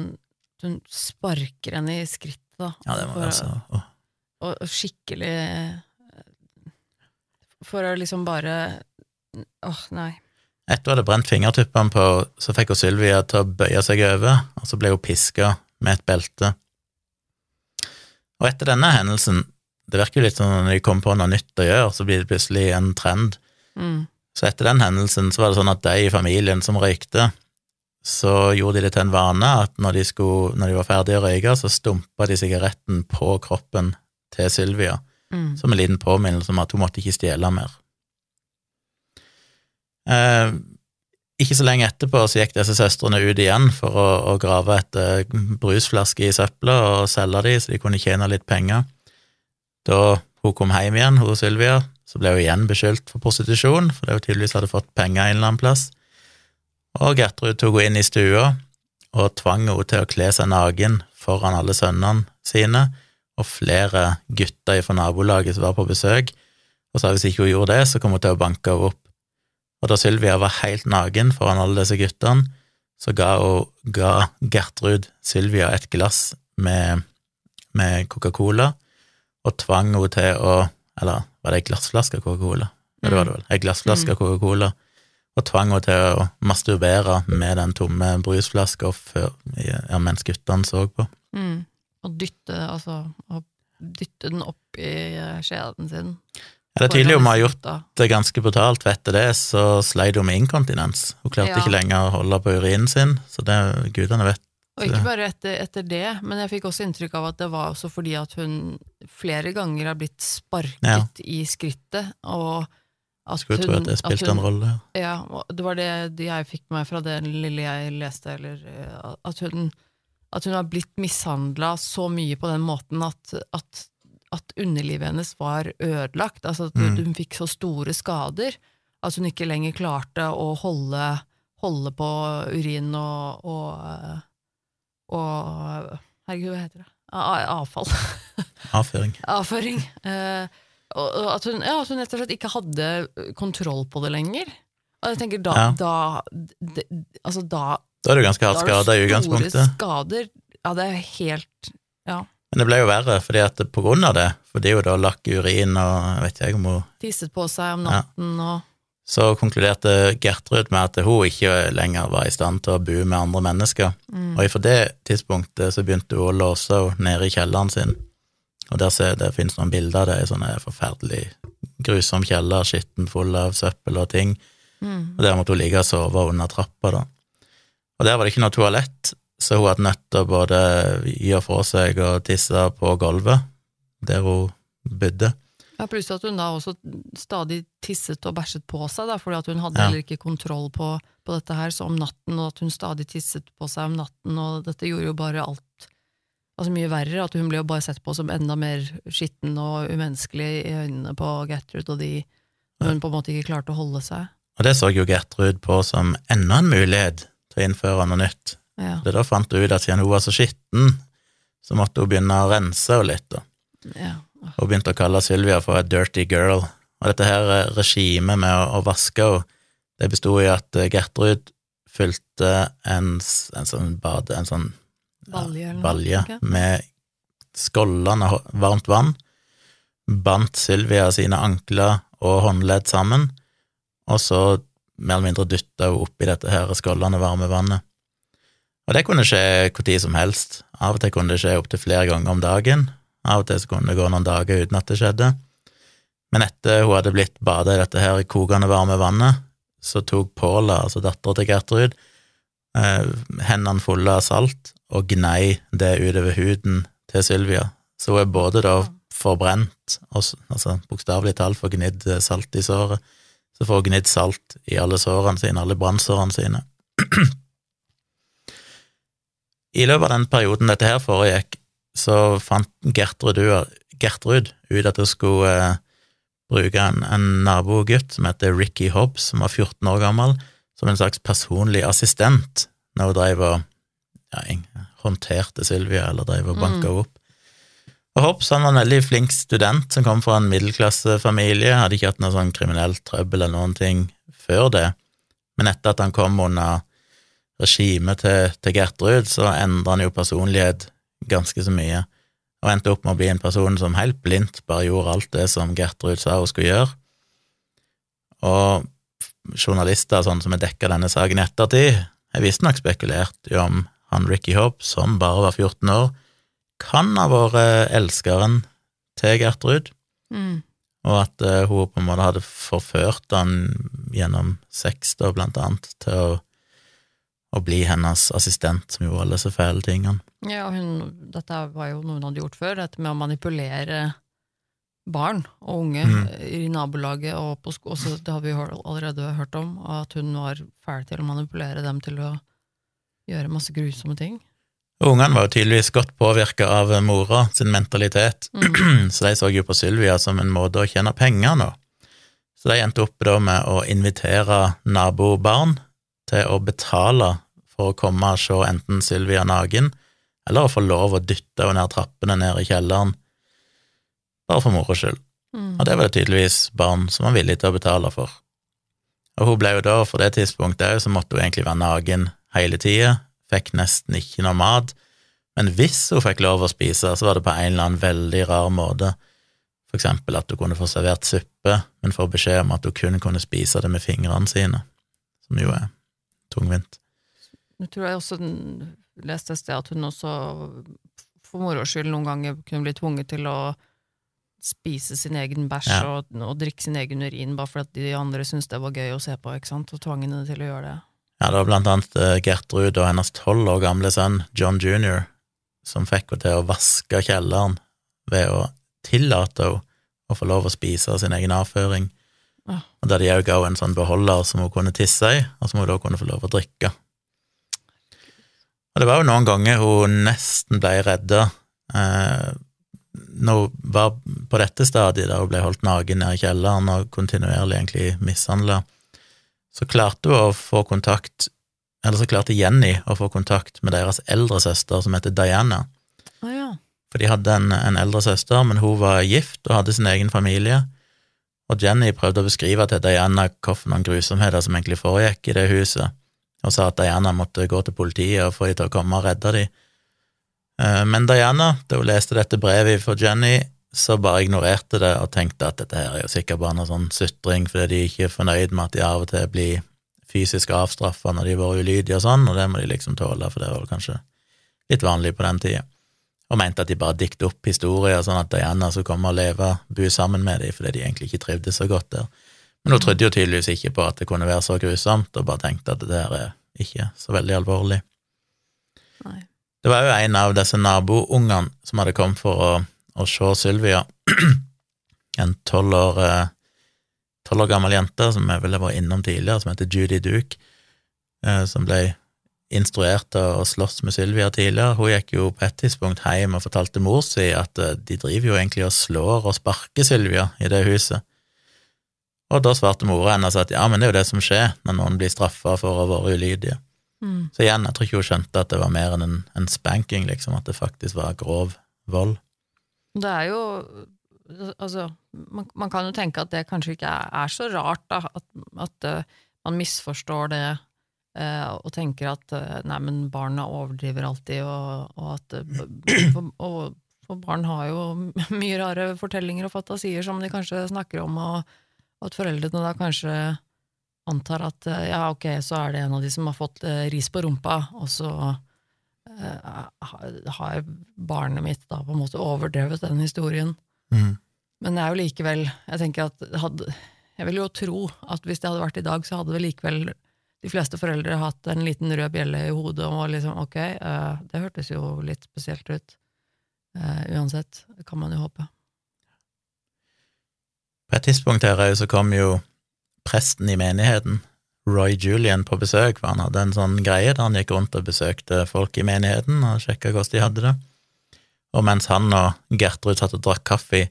hun sparker henne i skrittet, da. Ja, det var for, altså åh. og, og skikkelig For å liksom bare Åh, nei. Etter hun hadde brent fingertuppene på, så fikk hun Sylvia til å bøye seg over, og så ble hun piska med et belte. Og etter denne hendelsen, det virker jo litt som når de kommer på noe nytt å gjøre, så blir det plutselig en trend. Mm. Så etter den hendelsen så var det sånn at de i familien som røykte, så gjorde de det til en vane at når de, skulle, når de var ferdige å røyke, så stumpa de sigaretten på kroppen til Sylvia, Mm. som en liten påminnelse om at hun måtte ikke stjele mer. Eh, ikke så lenge etterpå så gikk disse søstrene ut igjen for å, å grave etter brusflasker i søpla og selge de, så de kunne tjene litt penger. Da hun kom hjem igjen, hun Sylvia, så ble hun igjen beskyldt for prostitusjon, for det hun tydeligvis hadde fått penger en eller annen plass. Og Gertrud tok henne inn i stua og tvang henne til å kle seg naken foran alle sønnene sine og flere gutter fra nabolaget som var på besøk, og sa hvis ikke hun gjorde det, så kom hun til å banke henne opp. Og da Sylvia var helt naken foran alle disse guttene, så ga, hun, ga Gertrud Sylvia et glass med, med Coca-Cola, og tvang henne til å Eller var det ei glassflaske Coca-Cola? Ja, det var det vel. Ei glassflaske Coca-Cola. Og tvang henne til å masturbere med den tomme brusflaska ja, mens guttene så på. Mm. Og dytte, altså å dytte den opp i eh, skjeden sin. Ja, det er tydelig hun har gjort det ganske brutalt, for etter det så sleit hun med inkontinens. Hun klarte Ja. ikke lenger å holde på urinen sin, så det gudene vet. Og ikke bare etter, etter det, men jeg fikk også inntrykk av at det var også fordi at hun flere ganger har blitt sparket i skrittet, og at Skulle tro at det spilte hun- en rolle. Ja, det var det jeg fikk med meg fra det lille jeg leste, eller eh, at hun, at hun har blitt mishandla så mye på den måten at, at, at underlivet hennes var ødelagt. Altså at Mm. hun fikk så store skader at hun ikke lenger klarte å holde, holde på urin og, og, og Herregud, hva heter det? Avfall. *laughs* Avføring. Avføring. Eh, og at hun, ja, at hun rett og slett ikke hadde kontroll på det lenger. Og jeg tenker da, Ja. da, de, altså da Da er du ganske hardt da har skada i utgangspunktet. store skader. Ja, det er helt Ja. Men det ble jo verre, fordi at på grunn av det, fordi hun da lakk urin og jeg vet ikke om hun Tisset på seg om Ja. natten og så konkluderte Gertrud med at hun ikke lenger var i stand til å bo med andre mennesker. Mm. Og fra det tidspunktet så begynte hun å låse henne nede i kjelleren sin. Og der ser det finnes noen bilder av det i sånne forferdelig grusom kjeller, skitten full av søppel og ting. Mm. Og der måtte hun ligge og sove under trappa, da. Og der var det ikke noe toalett, så hun hadde nødt til å både gi fra seg og tisse på gulvet der hun bodde. Ja, Pluss at hun da også stadig tisset og bæsjet på seg, da, fordi at hun hadde Ja. heller ikke kontroll på, på dette her, så om natten, og at hun stadig tisset på seg om natten, og dette gjorde jo bare alt altså mye verre, at hun ble jo bare sett på som enda mer skitten og umenneskelig i øynene på Gertrud og de, når hun på en måte ikke klarte å holde seg. Og det så jo Gertrud på som enda en mulighet til å innføre noe nytt. Ja. Det da fant hun ut at siden hun var så skitten, så måtte hun begynne å rense henne litt, da. ja. Hun begynte å kalle Sylvia for a dirty girl. Og dette her eh, regimet med å, å vaske henne, det bestod i at eh, Gertrud fylte en, en sånn bade, en sånn Balje noe, balje med skållende varmt vann, bandt Sylvia sine ankler og håndledd sammen, og så mer eller mindre dytta oppi dette her skållende varme vannet. Og det kunne skje tid som helst. Av og til kunne det skje opptil flere ganger om dagen. Av og til kunne det gå noen dager uten at det skjedde. Men etter hun hadde blitt bada i dette her kokende varme vannet, så tok Paula, altså dattera til Gertrud, eh, hendene fulle av salt og gnei det utover huden til Sylvia. Så hun er både da forbrent, og altså bokstavelig talt får gnidd eh, salt i såret, så får hun gnidd salt i alle sårene sine, alle brannsårene sine. *clears throat* I løpet av den perioden dette her foregikk, så fant Gertrud, Gertrud ut at hun skulle eh, bruke en, en nabogutt som heter Ricky Hobbs, som var 14 år gammel, som en slags personlig assistent når hun drev og ja, håndterte Sylvia, eller drev og banka henne opp. Og Hobbs han var en veldig flink student som kom fra en middelklassefamilie, hadde ikke hatt noe sånn kriminelt trøbbel eller noen ting før det, men etter at han kom under regimet til, til Gertrud, så endra han jo personlighet ganske så mye, og endte opp med å bli en person som helt blindt bare gjorde alt det som Gertrud sa hun skulle gjøre. Og journalister sånn som har dekka denne saken i ettertid, har visstnok spekulert om han Ricky Hobbs, som bare var 14 år, kan ha vært elskeren til Gertrud, Mm. og at uh, hun på en måte hadde forført han gjennom sex, da, blant annet, til å, å bli hennes assistent, som gjorde alle disse fæle tingene. Ja, hun, dette var jo noe hun hadde gjort før, dette med å manipulere barn og unge Mm. i nabolaget og på sko også, Det har vi allerede hørt om, at hun var fæl til å manipulere dem til å gjøre masse grusomme ting. Ungene var jo tydeligvis godt påvirka av mora sin mentalitet, Mm. *clears throat* så de så jo på Sylvia som en måte å tjene penger nå. Så de endte opp da med å invitere nabobarn til å betale for å komme og se enten Sylvia naken, eller å få lov å dytte henne ned trappene ned i kjelleren, bare for moro skyld. Mm. Og det var det tydeligvis barn som var villige til å betale for. Og hun ble jo da, for det tidspunktet òg, så måtte hun egentlig være naken hele tida, fikk nesten ikke noe mat, men hvis hun fikk lov å spise, så var det på en eller annen veldig rar måte. For eksempel at hun kunne få servert suppe, men får beskjed om at hun kun kunne spise det med fingrene sine, som jo er tungvint. Jeg tror jeg også leste et sted at hun også for moro skyld noen ganger kunne bli tvunget til å spise sin egen bæsj Ja. og, og drikke sin egen urin, bare fordi de andre syntes det var gøy å se på, ikke sant, og tvang henne til å gjøre det. Ja, det var blant annet eh, Gertrud og hennes tolv år gamle sønn, John jr., som fikk henne til å vaske kjelleren ved å tillate henne å få lov å spise sin egen avføring. Ja. Og der de òg ga henne en sånn beholder som hun kunne tisse i, og som hun da kunne få lov å drikke. Og det var jo noen ganger hun nesten ble redda. Eh, når hun var på dette stadiet, da hun ble holdt naken nede i kjelleren og kontinuerlig egentlig mishandla, så klarte hun å få kontakt Eller så klarte Jenny å få kontakt med deres eldre søster, som heter Diana. Oh, ja. For de hadde en, en eldre søster, men hun var gift og hadde sin egen familie. Og Jenny prøvde å beskrive til Diana hvilke grusomheter som egentlig foregikk i det huset, og sa at Diana måtte gå til politiet og få de til å komme og redde de. Eh, Men Diana, da hun leste dette brevet fra Jenny, så bare ignorerte det og tenkte at dette her er jo sikkert bare noe sånn sutring fordi de ikke er fornøyd med at de av og til blir fysisk avstraffa når de har vært ulydige og sånn, og det må de liksom tåle, for det var kanskje litt vanlig på den tida. Og mente at de bare diktet opp historier sånn at Diana skulle komme og leve, bo sammen med dem, fordi de egentlig ikke trivdes så godt der. Men hun trodde jo tydeligvis ikke på at det kunne være så grusomt, og bare tenkte at det der er ikke så veldig alvorlig. Nei. Det var jo en av disse naboungene som hadde kommet for å, å se Sylvia, *clears throat* en tolv år, eh, år gammel jente som jeg ville vært innom tidligere, som heter Judy Duke, eh, som ble instruert til å slåss med Sylvia tidligere. Hun gikk jo på et tidspunkt hjem og fortalte mor si at eh, de driver jo egentlig og slår og sparker Sylvia i det huset. Og da svarte mora hennes at ja, men det er jo det som skjer når noen blir straffa for å være ulydige. Mm. Så igjen, jeg tror ikke hun skjønte at det var mer enn en, en spanking, liksom, at det faktisk var grov vold. Det er jo Altså, man, man kan jo tenke at det kanskje ikke er, er så rart, da, at, at uh, man misforstår det uh, og tenker at uh, nei, men barna overdriver alltid, og, og at for, og, for barn har jo *laughs* mye rare fortellinger og fantasier som de kanskje snakker om, og, og at foreldrene da kanskje antar at ja, ok, så er det en av de som har fått ris på rumpa, og så har- har barnet mitt da på en måte overdrevet den historien. Mm. Men det er jo likevel Jeg tenker at hadde, Jeg vil jo tro at hvis det hadde vært i dag, så hadde vel likevel de fleste foreldre hatt en liten rød bjelle i hodet og liksom ok, uh, det hørtes jo litt spesielt ut. Uh, uansett, det kan man jo håpe. På et tidspunkt her så kom jo presten i menigheten, Roy Julian, på besøk, for han hadde en sånn greie der han gikk rundt og besøkte folk i menigheten og sjekka hvordan de hadde det. Og mens han og Gertrud satt og drakk kaffe,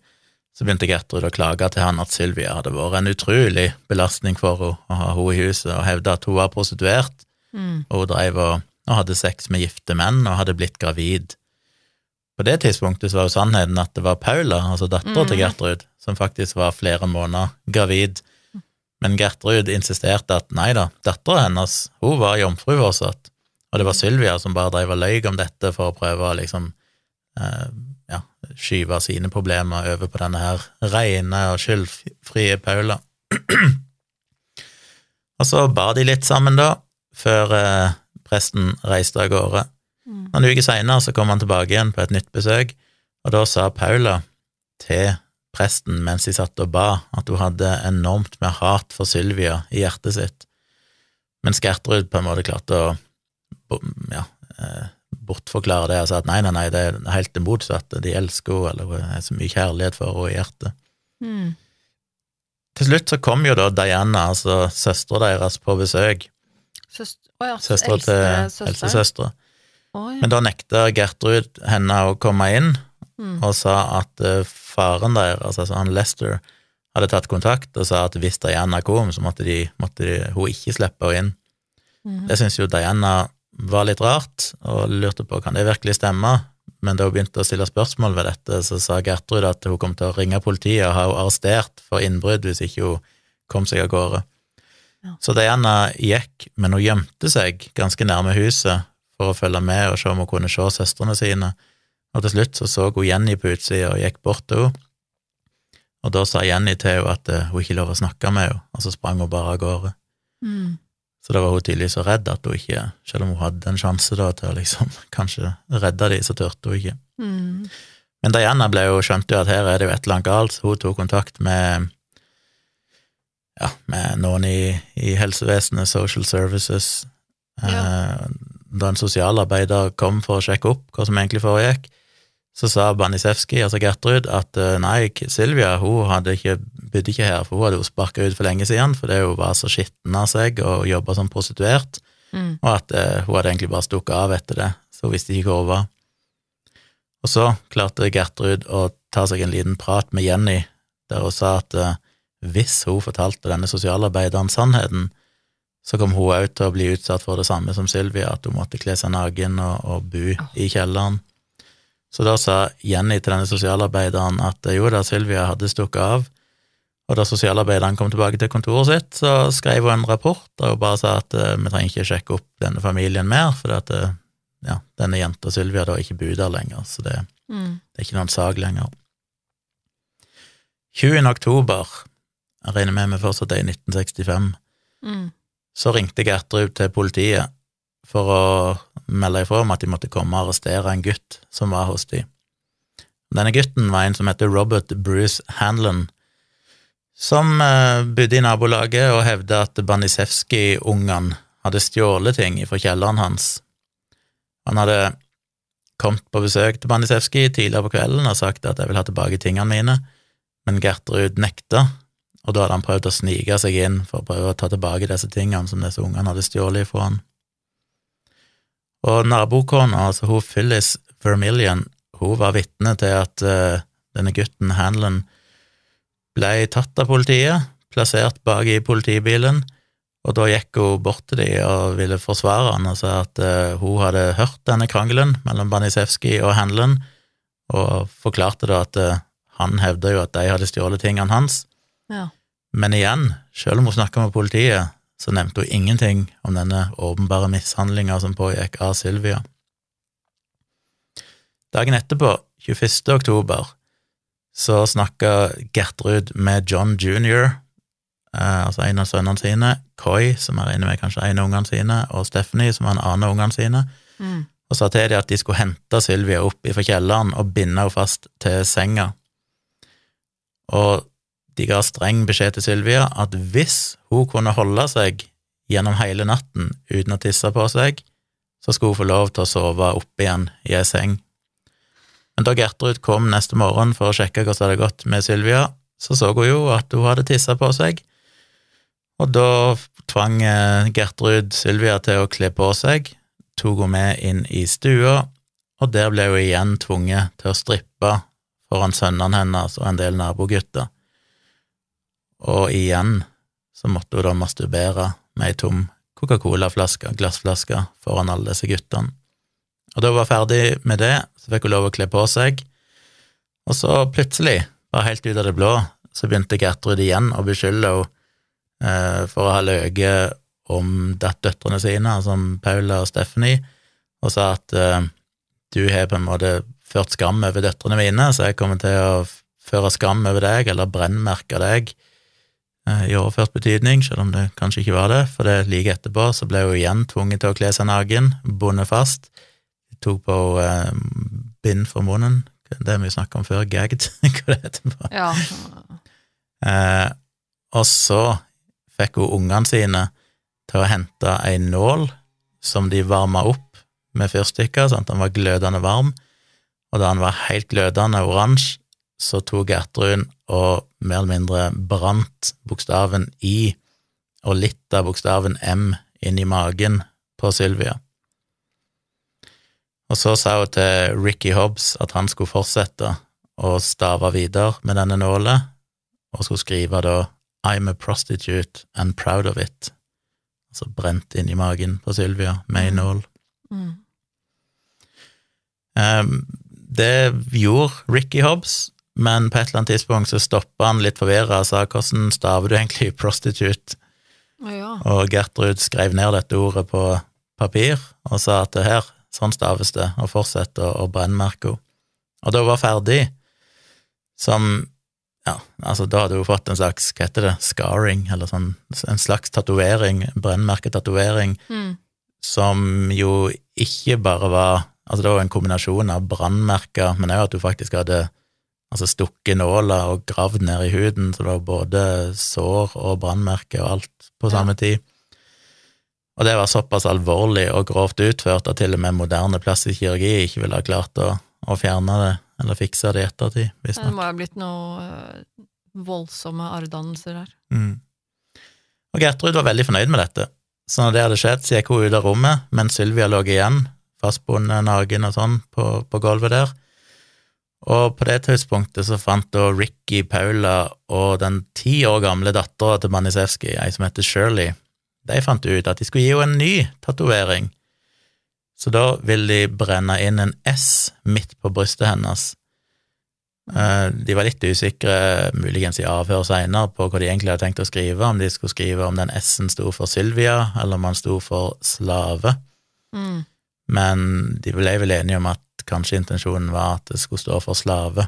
så begynte Gertrud å klage til han at Sylvia hadde vært en utrolig belastning for henne å ha henne i huset, og hevde at hun var prostituert, Mm. og hun drev og, og hadde sex med gifte menn og hadde blitt gravid. På det tidspunktet så var jo sannheten at det var Paula, altså dattera til Mhm. Gertrud, som faktisk var flere måneder gravid. Men Gertrud insisterte at nei da, dattera hennes hun var jomfru fortsatt, og det var Sylvia som bare drev og løy om dette for å prøve å liksom eh, ja, skyve sine problemer over på denne her rene og skyldfrie Paula. *clears throat* og så ba de litt sammen, da, før eh, presten reiste av gårde. Mm. Noen uker seinere så kom han tilbake igjen på et nytt besøk, og da sa Paula til presten mens de satt og ba, at hun hadde enormt med hat for Sylvia i hjertet sitt, mens Gertrud på en måte klarte å ja, eh, bortforklare det og sa at nei, nei, nei, det er helt det motsatte, de elsker henne, eller det er så mye kjærlighet for henne i hjertet. Mm. Til slutt så kom jo da Diana, altså søstera deres, på besøk, Søst oh ja, søstera til søster. Oh, ja. Men da nekta Gertrud henne å komme inn, Mm. og sa at eh, faren deres, altså han Lester, hadde tatt kontakt og sa at hvis Diana kom, så måtte, de, måtte de, hun ikke slippe henne inn. Mm. Det syntes jo Diana var litt rart, og lurte på kan det virkelig stemme, men da hun begynte å stille spørsmål ved dette, så sa Gertrud at hun kom til å ringe politiet og ha henne arrestert for innbrudd hvis ikke hun kom seg av gårde. Ja. Så Diana gikk, men hun gjemte seg ganske nærme huset for å følge med og se om hun kunne se søstrene sine, og til slutt så så hun Jenny på utsida og gikk bort til henne, og da sa Jenny til henne at eh, hun ikke lov å snakke med henne, og så sprang hun bare av gårde. Mm. Så da var hun tydeligvis så redd at hun ikke, selv om hun hadde en sjanse da til å liksom *laughs* kanskje redde de, så turte hun ikke. Mm. Men Diana ble jo, skjønte jo at her er det jo et eller annet galt, så hun tok kontakt med ja, med noen i, i helsevesenet, Social Services. Eh, Da en sosialarbeider kom for å sjekke opp hva som egentlig foregikk, så sa Banisevskij, altså Gertrud, at eh, nei, Silvia hun hadde ikke, bodde ikke her, for hun hadde jo sparka ut for lenge siden fordi hun var så skitten av seg og jobba som prostituert, Mm. og at uh, hun hadde egentlig bare stukket av etter det, så hun visste ikke hvor hun var. Og så klarte Gertrud å ta seg en liten prat med Jenny, der hun sa at uh, hvis hun fortalte denne sosialarbeideren sannheten, så kom hun òg til å bli utsatt for det samme som Sylvia, at hun måtte kle seg naken og, og bo i kjelleren. Så da sa Jenny til denne sosialarbeideren at eh, jo da, Sylvia hadde stukket av, og da sosialarbeideren kom tilbake til kontoret sitt, så skrev hun en rapport der hun bare sa at eh, vi trenger ikke sjekke opp denne familien mer, for at eh, ja, denne jenta Sylvia da ikke bor der lenger, så det, Mm. det er ikke noen sak lenger. 20. oktober, jeg regner med vi fortsatt er i 1965, Mm. så ringte Gertrud til politiet for å melde ifra om at de måtte komme og arrestere en gutt som var hos de. Denne gutten var en som heter Robert Bruce Hanlon, som eh, bodde i nabolaget og hevda at Banisevskij-ungene hadde stjålet ting fra kjelleren hans. Han hadde kommet på besøk til Banisevskij tidligere på kvelden og sagt at jeg vil ha tilbake tingene mine, men Gertrud nekta, og da hadde han prøvd å snike seg inn for å prøve å ta tilbake disse tingene som disse ungene hadde stjålet fra han. Og nabokona, altså hun Phyllis Vermillion, hun var vitne til at uh, denne gutten, Hanlon, ble tatt av politiet, plassert bak i politibilen, og da gikk hun bort til dem og ville forsvare han og sa at uh, hun hadde hørt denne krangelen mellom Banisewski og Hanlon, og forklarte da at uh, han hevda jo at de hadde stjålet tingene hans, Ja. men igjen, selv om hun snakka med politiet, så nevnte hun ingenting om denne åpenbare mishandlinga som pågikk av Sylvia. Dagen etterpå, 21. oktober, så snakka Gertrud med John jr., eh, altså en av sønnene sine, Coy, som jeg regner med kanskje en av ungene sine, og Stephanie, som var en annen av ungene sine, Mm. og sa til dem at de skulle hente Sylvia opp fra kjelleren og binde henne fast til senga. Og de ga streng beskjed til Sylvia at hvis hun kunne holde seg gjennom hele natten uten å tisse på seg, så skulle hun få lov til å sove oppe igjen i ei seng. Men da Gertrud kom neste morgen for å sjekke hvordan det hadde gått med Sylvia, så så hun jo at hun hadde tissa på seg, og da tvang eh, Gertrud Sylvia til å kle på seg, tok hun med inn i stua, og der ble hun igjen tvunget til å strippe foran sønnene hennes og en del nabogutter. Og igjen så måtte hun da masturbere med ei tom Coca-Cola-flaske, glassflaske, foran alle disse guttene. Og da hun var ferdig med det, så fikk hun lov å kle på seg, og så plutselig, bare helt ut av det blå, så begynte Gertrud igjen å beskylde henne eh, for å ha løyet om døtrene sine, som Paula og Stephanie, og sa at eh, du har på en måte ført skam over døtrene mine, så jeg kommer til å føre skam over deg, eller brennmerke deg, i overført betydning, selv om det kanskje ikke var det, for det like etterpå så ble hun igjen tvunget til å kle seg naken, bundet fast, tok på eh, bind for munnen, det vi snakket om før, gagged, *laughs* hva det heter på. ja. Eh, og så fikk hun ungene sine til å hente ei nål som de varma opp med fyrstikker, sånn at den var glødende varm, og da den var helt glødende oransje, så tok Gertrud og mer eller mindre brant bokstaven I og litt av bokstaven M inn i magen på Sylvia. Og så sa hun til Ricky Hobbs at han skulle fortsette å stave videre med denne nåla, og skulle skrive da I'm a prostitute and proud of it, altså brent inn i magen på Sylvia med ei nål. Mm. Um, det gjorde Ricky Hobbs, men på et eller annet tidspunkt så stoppa han litt forvirra og sa hvordan staver du egentlig *laughs* prostitute? Ja. Og Gertrud skrev ned dette ordet på papir og sa at det her, sånn staves det, og fortsette å, å brennmerke henne. Og da var ferdig, som ja, altså da hadde hun fått en slags, hva heter det, scarring, eller sånn, en slags tatovering, brennmerketatovering, Mm. som jo ikke bare var Altså, det var en kombinasjon av brannmerker, men òg at hun faktisk hadde altså stukket nåla og gravd ned i huden, så det var både sår og brannmerker og alt på samme tid. Og det var såpass alvorlig og grovt utført at til og med moderne plastisk kirurgi ikke ville ha klart å, å fjerne det, eller fikse det i ettertid, Det må ha blitt noen øh, voldsomme arrdannelser her. Mm. Og Gertrud var veldig fornøyd med dette, så når det hadde skjedd, så gikk hun ut av rommet, mens Sylvia lå igjen, fastbundet naken og sånn, på, på gulvet der. Og på det tidspunktet så fant da Ricky, Paula og den ti år gamle dattera til Manisewski, ei som heter Shirley, de fant ut at de skulle gi henne en ny tatovering. Så da ville de brenne inn en S midt på brystet hennes. Eh, De var litt usikre, muligens i avhør seinere, på hva de egentlig hadde tenkt å skrive, om de skulle skrive om den S-en sto for Sylvia, eller om han sto for slave. Mm. Men de ble vel enige om at kanskje intensjonen var at det skulle stå for slave.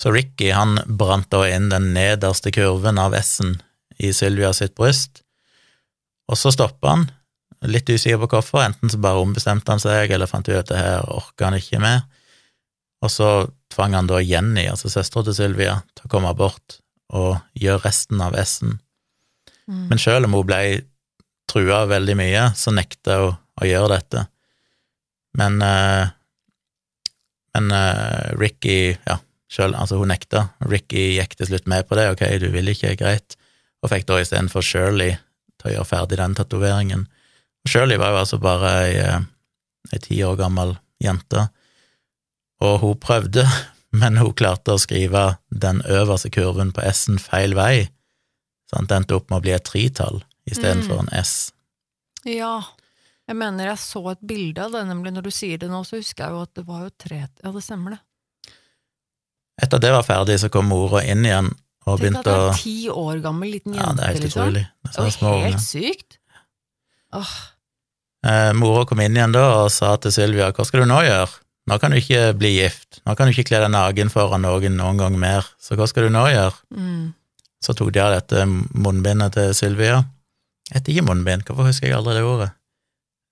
Så Ricky han brant da inn den nederste kurven av S-en i Sylvia sitt bryst, og så stoppa han, litt usikker på hvorfor, enten så bare ombestemte han seg, eller fant ut at det her orka han ikke mer, og så tvang han da Jenny, altså søstera til Sylvia, til å komme bort og gjøre resten av S-en. Mm. Men selv om hun ble trua veldig mye, så nekta hun å gjøre dette. Men eh, Men eh, Ricky Ja, selv, altså hun nekta. Ricky gikk til slutt med på det. Ok, du vil ikke, greit. Og fikk da istedenfor Shirley til å gjøre ferdig den tatoveringen. Shirley var jo altså bare ei, eh, ti år gammel jente, og hun prøvde, *laughs* men hun klarte å skrive den øverste kurven på S-en feil vei, så det endte opp med å bli et tretall istedenfor Mm. en S. Ja, jeg mener jeg så et bilde av det, nemlig når du sier det nå, så husker jeg jo at det var jo tre Ja, det stemmer det. Etter det var ferdig, så kom mora inn igjen og Tenk at begynte det å er ti år gammel liten jente, Ja, det er helt liksom. utrolig. Det er Det unger. helt sykt. Åh, Eh, mora kom inn igjen da og sa til Sylvia hva skal du nå gjøre? Nå kan du ikke bli gift, nå kan du ikke kle deg naken foran noen noen gang mer, så hva skal du nå gjøre? mm. Så tok de av dette munnbindet til Sylvia. Et heter ikke munnbind, hvorfor husker jeg aldri det ordet?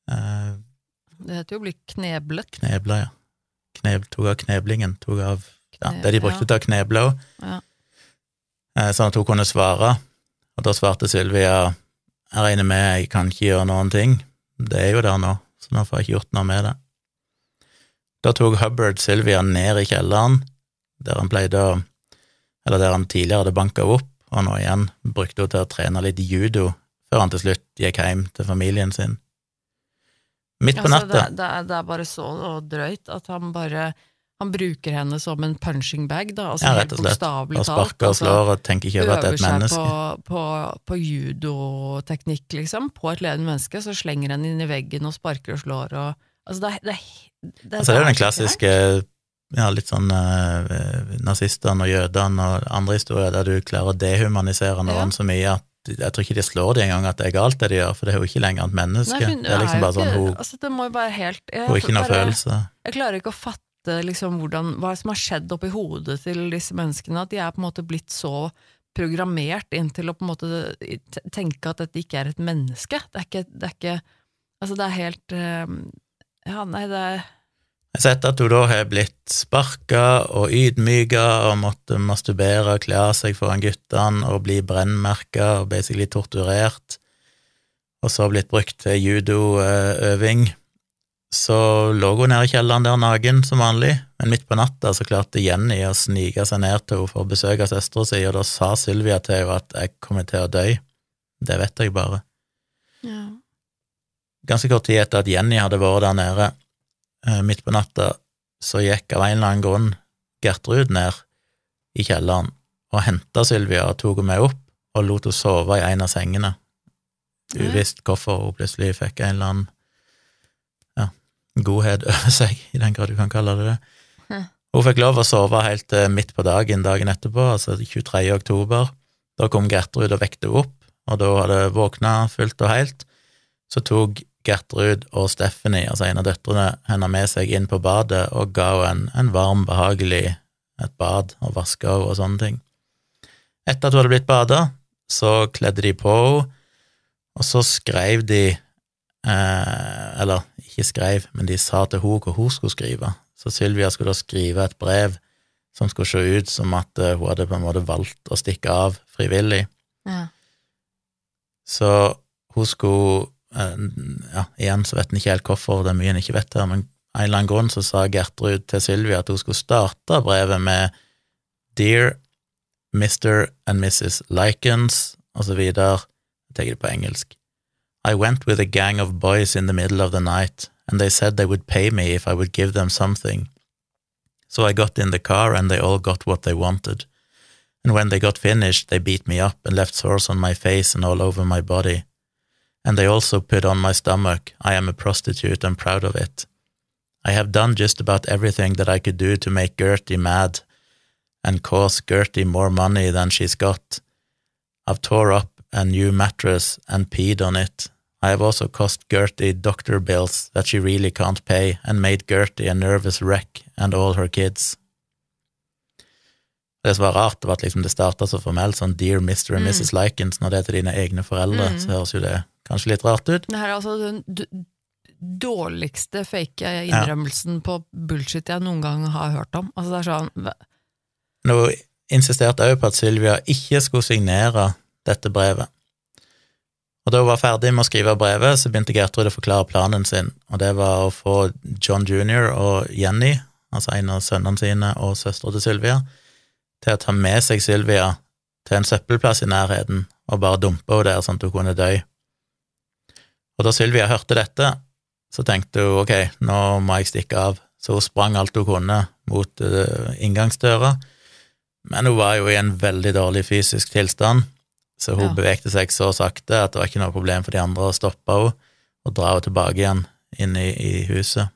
Eh, Det heter jo å bli kneblet. knebla, ja. Kneb, tok av kneblingen, tok av ja, det de brukte til å kneble òg. Ja. Eh, sånn at hun kunne svare. Og da svarte Sylvia jeg regner med jeg kan ikke gjøre noen ting, det er jo der nå, så nå får jeg ikke gjort noe med det. Da tok Hubbard Sylvia ned i kjelleren, der han pleide å Eller der han tidligere hadde banka opp, og nå igjen brukte hun til å trene litt judo, før han til slutt gikk hjem til familien sin. Midt på Altså, det, natta det, er, det er bare så drøyt at han bare Han bruker henne som en punching bag, da. Altså Ja, rett og slett. og sparker og altså, slår og tenker ikke over at det er et øver seg menneske. på, på, på judoteknikk, liksom, på et ledende menneske, så slenger han inn i veggen og sparker og slår og Altså, det det det Altså, det er jo den klassiske ja, litt sånn uh, nazistene og jødene og andre historier der du klarer å dehumanisere noen Ja. så mye at jeg tror ikke de slår de engang at det er galt det de gjør, for det er jo ikke lenger et menneske. Nei, hun det er liksom bare sånn hun, altså, Det må jo være helt jeg, hun ikke noe bare- følelse. Jeg klarer ikke å fatte liksom, hvordan, hva som har skjedd oppi hodet til disse menneskene, at de er på en måte blitt så programmert inn til å på en måte tenke at dette ikke er et menneske. Det er ikke, det er ikke Altså, det er helt eh, Ja, nei, det er Jeg har sett at hun da har blitt sparka og ydmyka og måtte masturbere og kle av seg foran guttene og bli brennmerka og basically torturert, og så blitt brukt til judoøving. Så lå hun nede i kjelleren der naken som vanlig, men midt på natta så klarte Jenny å snike seg ned til henne for å besøke søstera si, og da sa Sylvia til henne at jeg kommer til å dø. Det vet jeg bare. ja. Ganske kort tid etter at Jenny hadde vært der nede, midt på natta, så gikk av en eller annen grunn Gertrud ned i kjelleren og henta Sylvia og tok henne med opp og lot henne sove i en av sengene. Uvisst hvorfor hun plutselig fikk en eller annen ja, godhet over seg, *laughs* i den grad du kan kalle det det. Hun fikk lov å sove helt midt på dagen dagen etterpå, altså 23. oktober. Da kom Gertrud og vekte henne opp, og da hadde hun våkna fullt og helt, så tok Gertrud og Stephanie, altså en av døtrene, henne med seg inn på badet og ga henne en, en varm, behagelig et bad og vaska henne og sånne ting. Etter at hun hadde blitt bada, så kledde de på henne, og så skrev de eh, Eller ikke skrev, men de sa til henne hva hun skulle skrive. Så Sylvia skulle da skrive et brev som skulle se ut som at eh, hun hadde på en måte valgt å stikke av frivillig. Ja. Så hun skulle Ja, igjen så vet en ikke helt hvorfor, det er mye en ikke vet her, men av en eller annen grunn så sa Gertrud til Sylvia at hun skulle starte brevet med Dear Mr. and Mrs. Likens, videre. Jeg tar det på engelsk. I went with a gang of boys in the middle of the night, and they said they would pay me if I would give them something. So I got in the car, and they all got what they wanted. And when they got finished, they beat me up and left sores on my face and all over my body. And they also put on my stomach. I am a prostitute and proud of it. I have done just about everything that I could do to make Gertie mad and cause Gertie more money than she's got. I've tore up a new mattress and peed on it. I have also cost Gertie doctor bills that she really can't pay and made Gertie a nervous wreck and all her kids. Det som var rart, var at liksom det starta så formelt, sånn Dear Mr. and Mm. Mrs. Likens, når det er til dine egne foreldre, Mm. så høres jo det kanskje litt rart ut. Det her er altså den dårligste fake innrømmelsen på bullshit jeg noen gang har hørt om. Altså det er sånn Nå insisterte jeg òg på at Sylvia ikke skulle signere dette brevet. Og da hun var ferdig med å skrive brevet, så begynte Gertrud å forklare planen sin, og det var å få John jr. og Jenny, altså en av sønnene sine og søstera til Sylvia, til å ta med seg Sylvia til en søppelplass i nærheten og bare dumpe henne der sånn at hun kunne dø. Og da Sylvia hørte dette, så tenkte hun ok, nå må jeg stikke av, så hun sprang alt hun kunne mot eh, inngangsdøra, men hun var jo i en veldig dårlig fysisk tilstand, så hun Ja. bevegde seg så sakte at det var ikke noe problem for de andre å stoppe henne og dra henne tilbake igjen inn i, i huset.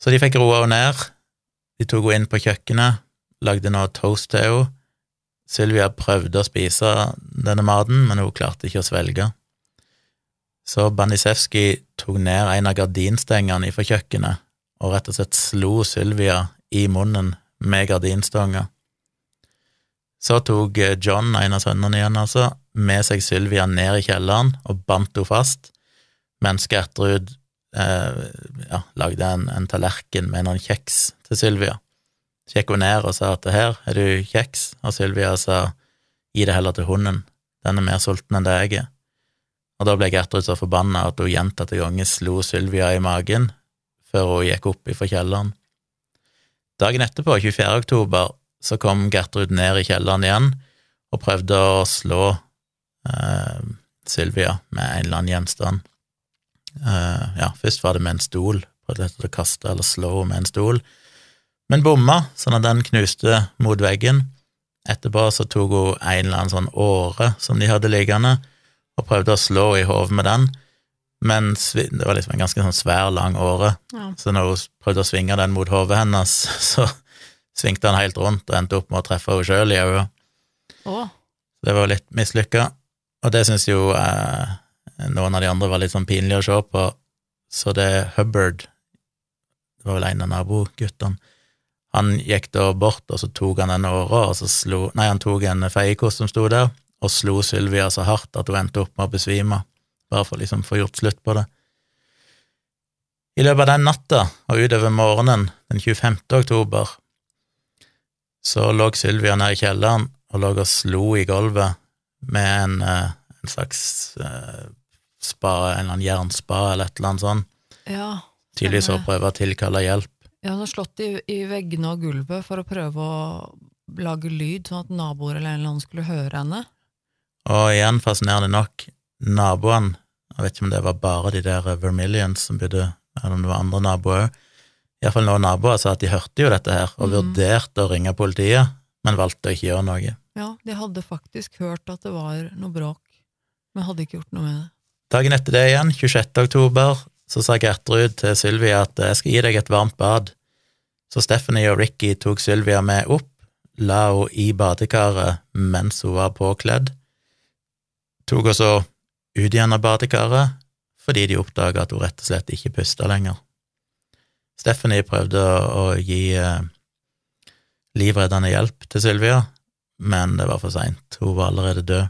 Så de fikk roa henne ned, de tok henne inn på kjøkkenet, lagde noe toast til henne. Sylvia prøvde å spise denne maten, men hun klarte ikke å svelge. Så Banisewski tok ned en av gardinstengene fra kjøkkenet og rett og slett slo Sylvia i munnen med gardinstanga. Så tok eh, John, en av sønnene igjen, altså, med seg Sylvia ned i kjelleren og bandt henne fast, mens Gertrud eh, ja, lagde en, en tallerken med noen kjeks til Sylvia. Så gikk hun ned og sa at her er du kjeks, og Sylvia sa gi det heller til hunden, den er mer sulten enn det jeg er. Og da ble Gertrud så forbanna at hun gjentatte ganger slo Sylvia i magen før hun gikk opp ifra kjelleren. Dagen etterpå, 24. oktober, så kom Gertrud ned i kjelleren igjen og prøvde å slå eh, Sylvia med en eller annen gjenstand. Eh, ja, først var det med en stol, prøvde å kaste eller slå henne med en stol, men bomma, sånn at den knuste mot veggen. Etterpå så tok hun en eller annen sånn åre som de hadde liggende, og prøvde å slå i hodet med den, men det var liksom en ganske sånn svær, lang åre, ja. så når hun prøvde å svinge den mot hodet hennes, *laughs* så svingte han helt rundt og endte opp med å treffe henne sjøl i øyet. Oh. Det var litt mislykka, og det syns jo eh, noen av de andre var litt sånn pinlig å se på, så det Hubbard, det var vel en av naboguttene, han gikk da bort, og så tok han den åra, og så slo Nei, han tok en feiekost som sto der, og slo Sylvia så hardt at hun endte opp med å besvime, bare for liksom å få gjort slutt på det. I løpet av den natta og utover morgenen den 25. oktober så lå Sylvia nede i kjelleren og lå og slo i gulvet med en, eh, en slags uh, spa, en eller annen jernspa eller et eller annet sånt. ja. Tydeligvis å prøve å tilkalle hjelp. Ja, hun har slått i, i veggene og gulvet for å prøve å lage lyd, sånn at naboer eller en eller annen skulle høre henne. Og igjen, fascinerende nok, naboene, jeg vet ikke om det var bare de der Vermilions som bodde, eller om det var andre naboer òg, iallfall noen naboer sa at de hørte jo dette her, og mm. vurderte å ringe politiet, men valgte å ikke gjøre noe. Ja, de hadde faktisk hørt at det var noe bråk, men hadde ikke gjort noe med det. Dagen etter det igjen, 26. oktober, så sa Gertrud til Sylvia at jeg skal gi deg et varmt bad. Så Stephanie og Ricky tok Sylvia med opp, la henne i badekaret mens hun var påkledd, tok henne så ut igjen av badekaret fordi de oppdaga at hun rett og slett ikke pusta lenger. Stephanie prøvde å gi eh, livreddende hjelp til Sylvia, men det var for seint, hun var allerede død.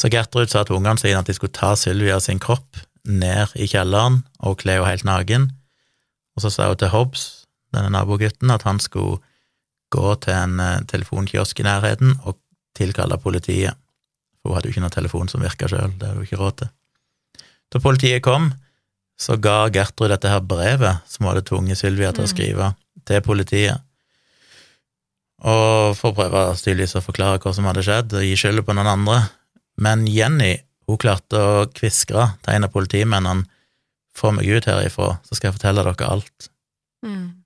Så Gertrud sa til ungene sine at de skulle ta Sylvia sin kropp ned i kjelleren og kle henne helt naken, og så sa hun til Hobbs, denne nabogutten, at han skulle gå til en eh, telefonkiosk i nærheten og tilkalle politiet, for hun hadde jo ikke noen telefon som virka sjøl, det hadde hun ikke råd til. Da politiet kom, så ga Gertrud dette her brevet som hun hadde tvunget Sylvia til å Mm. skrive, til politiet. Og for å prøve tydeligvis å forklare hva som hadde skjedd, og gi skylda på noen andre. Men Jenny hun klarte å kviskre til en av politimennene få meg ut herifra, så skal jeg fortelle dere alt. Mm.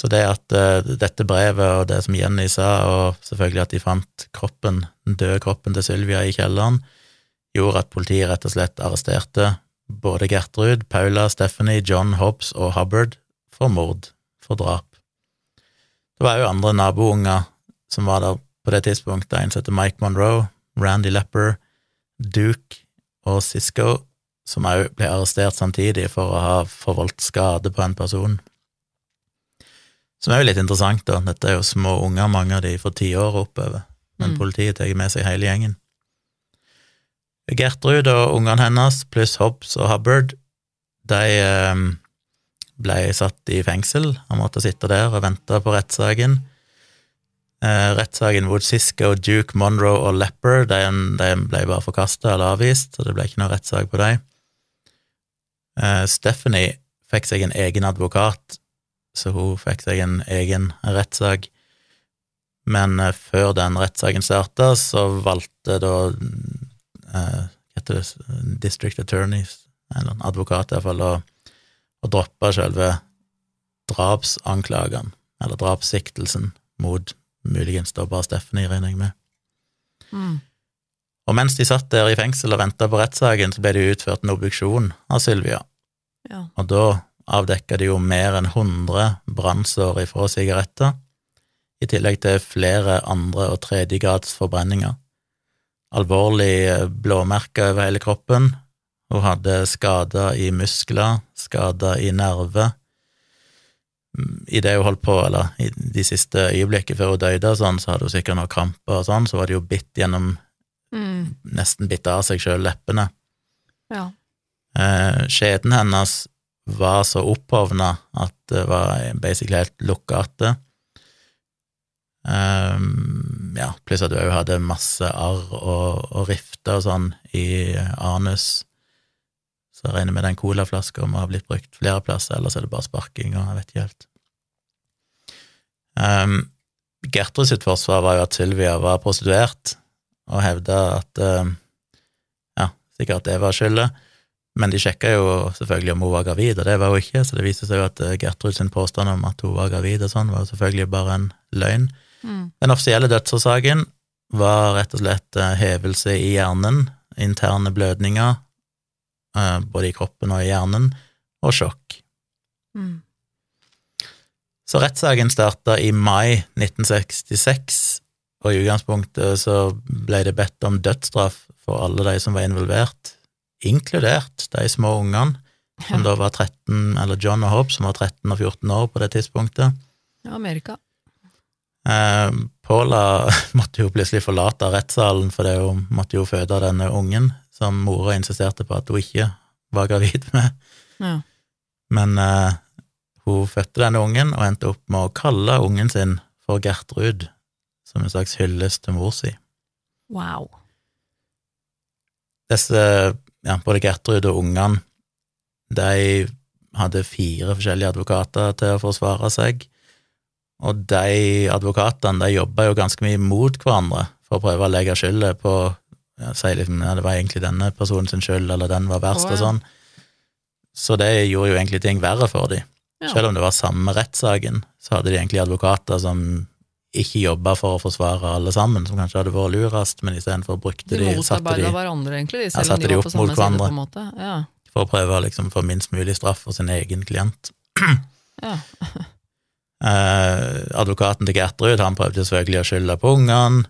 Så det at uh, dette brevet og det som Jenny sa, og selvfølgelig at de fant kroppen, den døde kroppen til Sylvia i kjelleren, gjorde at politiet rett og slett arresterte både Gertrud, Paula, Stephanie, John Hobbs og Hubbard for mord, for drap. Det var jo andre nabounger som var der på det tidspunktet, en som heter Mike Monroe, Randy Lepper, Duke og Cisco, som òg ble arrestert samtidig for å ha forvoldt skade på en person. Som er jo litt interessant, da. Dette er jo små unger, mange av de fra ti år og oppover. Men Mm. politiet tar med seg hele gjengen. Gertrud og ungene hennes, pluss Hobbs og Hubbard, de eh, ble satt i fengsel og måtte sitte der og vente på rettssaken. Eh, rettssaken mot Sisko, Duke, Monroe og Lepper de, de ble bare forkasta eller avvist, så det ble ikke noe rettssak på dem. Eh, Stephanie fikk seg en egen advokat, så hun fikk seg en egen rettssak. Men eh, før den rettssaken starta, så valgte da eh, heter det, District Attorneys, eller en advokat iallfall, å, å droppe selve drapsanklagene, eller drapssiktelsen, mot muligens da bare Stephanie, regner jeg med. Mm. Og mens de satt der i fengsel og venta på rettssaken, så ble det utført en obduksjon av Sylvia, Ja. og da avdekka de jo mer enn 100 brannsår ifra sigaretter, i tillegg til flere andre- og tredjegrads forbrenninger. Alvorlig blåmerker over hele kroppen. Hun hadde skader i muskler, skader i nerver. I det hun holdt på, eller i de siste øyeblikket før hun døde, sånn, så hadde hun sikkert noen kramper og sånn, så var det jo bitt gjennom Mm. Nesten bitt av seg sjøl leppene. ja. Eh, skjeden hennes var så opphovna at det var basically helt lukka Um, ja, pluss at du òg hadde masse arr og, og rifter og sånn i anus. Så jeg regner med den colaflaska må ha blitt brukt flere plasser, ellers er det bare sparking, og jeg vet ikke helt. Um, Gertrud sitt forsvar var jo at Sylvia var prostituert, og hevda at um, ja, sikkert det var skyldet. Men de sjekka jo selvfølgelig om hun var gravid, og det var hun ikke, så det viste seg jo at eh, Gertrud sin påstand om at hun var gravid og sånn, var jo selvfølgelig bare en løgn. Mm. Den offisielle dødsårsaken var rett og slett eh, hevelse i hjernen, interne blødninger, eh, både i kroppen og i hjernen, og sjokk. Mm. Så rettssaken starta i mai 1966, og i utgangspunktet så ble det bedt om dødsstraff for alle de som var involvert, inkludert de små ungene, som da var 13, eller John og Hope, som var 13 og 14 år på det tidspunktet. Ja, Amerika. Eh, Paula *laughs* måtte jo plutselig forlate rettssalen fordi hun måtte jo føde denne ungen, som mora insisterte på at hun ikke var gravid med. Ja. Men eh, hun fødte denne ungen og endte opp med å kalle ungen sin for Gertrud, som en slags hyllest til mor si. Wow. Disse, ja, både Gertrud og ungene, de hadde fire forskjellige advokater til å forsvare seg, og de advokatene de jobba jo ganske mye mot hverandre for å prøve å legge skyldet på ja, si liksom, ja, det var egentlig denne personen sin skyld, eller den var verst, oh, ja. og sånn. Så det gjorde jo egentlig ting verre for dem. Ja. Selv om det var samme rettssaken, så hadde de egentlig advokater som ikke jobba for å forsvare alle sammen, som kanskje hadde vært lurest, men istedenfor brukte De de, satte de hverandre, egentlig, selv Ja, selv om satte de de opp mot hverandre. Ja. for å prøve å liksom få minst mulig straff for sin egen klient. Ja. *clears throat* Eh, advokaten til Gertrud han prøvde selvfølgelig å skylde på ungene,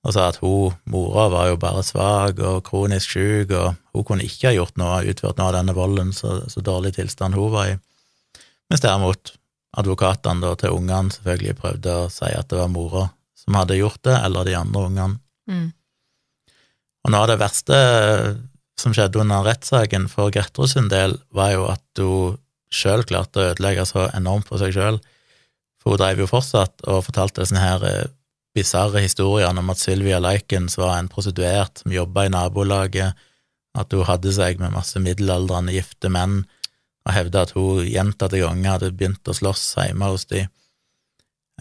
og sa at hun, mora, var jo bare svak og kronisk syk, og hun kunne ikke ha gjort noe, utført noe av denne volden, så, så dårlig tilstand hun var i. Mens derimot advokatene da, til ungene selvfølgelig prøvde å si at det var mora som hadde gjort det, eller de andre ungene. Mm. Og noe av det verste som skjedde under rettssaken for Gertrud sin del, var jo at hun sjøl klarte å ødelegge så enormt for seg sjøl. For hun drev jo fortsatt og fortalte sånne her eh, bisarre historiene om at Sylvia Likens var en prostituert som jobba i nabolaget, at hun hadde seg med masse middelaldrende gifte menn, og hevda at hun gjentatte ganger hadde begynt å slåss hjemme hos de,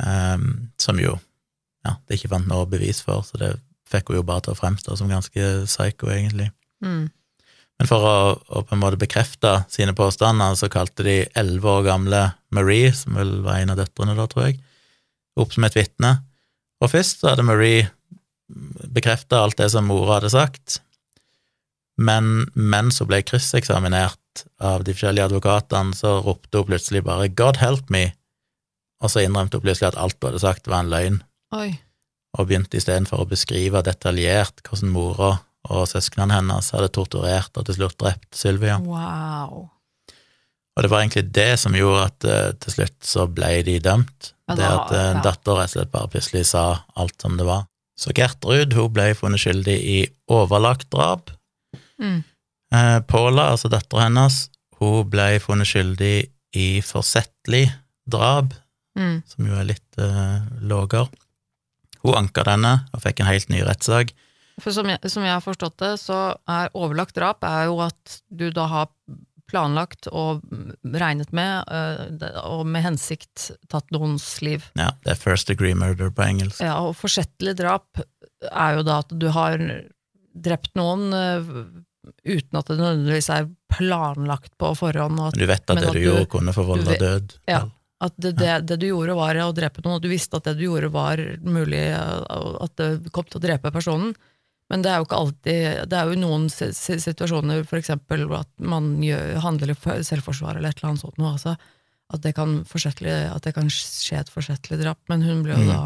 um, som jo ja, det ikke fant noe bevis for, så det fikk hun jo bare til å fremstå som ganske psycho, egentlig. Mm. Men for å, å på en måte bekrefte sine påstander, så kalte de elleve år gamle Marie, som vel var en av døtrene da, tror jeg, opp som et vitne. Og først så hadde Marie bekrefta alt det som mora hadde sagt, men mens hun ble krysseksaminert av de forskjellige advokatene, så ropte hun plutselig bare 'God help me', og så innrømte hun plutselig at alt hun hadde sagt, var en løgn Oi. og begynte istedenfor å beskrive detaljert hvordan mora og søsknene hennes hadde torturert og til slutt drept Sylvia. Wow. Og det var egentlig det som gjorde at uh, til slutt så ble de dømt. Ja, det at uh, ja. datter rett og slett bare plutselig sa alt som det var. Så Gertrud hun ble funnet skyldig i overlagt drap. Mm. Eh, Paula, altså dattera hennes, hun ble funnet skyldig i forsettlig drap, Mm. som jo er litt uh, lavere. Hun anka denne og fikk en helt ny rettssak. For som jeg, som jeg har forstått det, så er overlagt drap er jo at du da har planlagt og regnet med, øh, og med hensikt tatt noens liv. Ja, det er first degree murder på engelsk. Ja, og forsettlig drap er jo da at du har drept noen øh, uten at det nødvendigvis er planlagt på forhånd. At, du vet at det du, gjorde, kunne forvolde død. Ja. at det, det, det du gjorde var å drepe noen, og du visste at det du gjorde var mulig, øh, at det kom til å drepe personen. Men det er jo ikke alltid Det er jo noen si- si- situasjoner, eksempel at man gjør, handler i selvforsvar eller et eller annet sånt noe, altså, at det kan at det kan skje et forsettlig drap, men hun ble jo Mm. da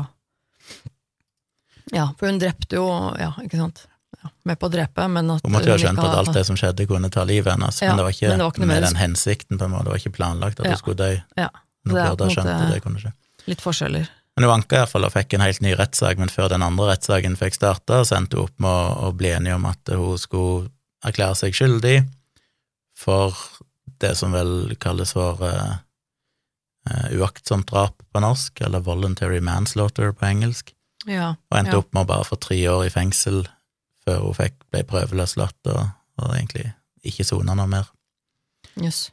Ja, for hun drepte jo Ja, ikke sant. Ja, med på å drepe, men at Hun måtte jo ha skjønt at alt det som skjedde, kunne ta livet hennes, Ja, men det var ikke, det var ikke med den hensikten, på en måte. Det var ikke planlagt at hun skulle dø. Ja, Hun burde ha skjønt at det kunne skje. litt forskjeller. Men hun anka iallfall og fikk en helt ny rettssak, men før den andre rettssaken fikk starta, så endte hun opp med å, å bli enig om at hun skulle erklære seg skyldig for det som vel kalles for uh, uh, uaktsomt drap på norsk, eller voluntary manslaughter på engelsk, Ja, og endte ja. opp med å bare få tre år i fengsel før hun fikk, ble prøveløslatt og, og egentlig ikke sona noe mer. Yes.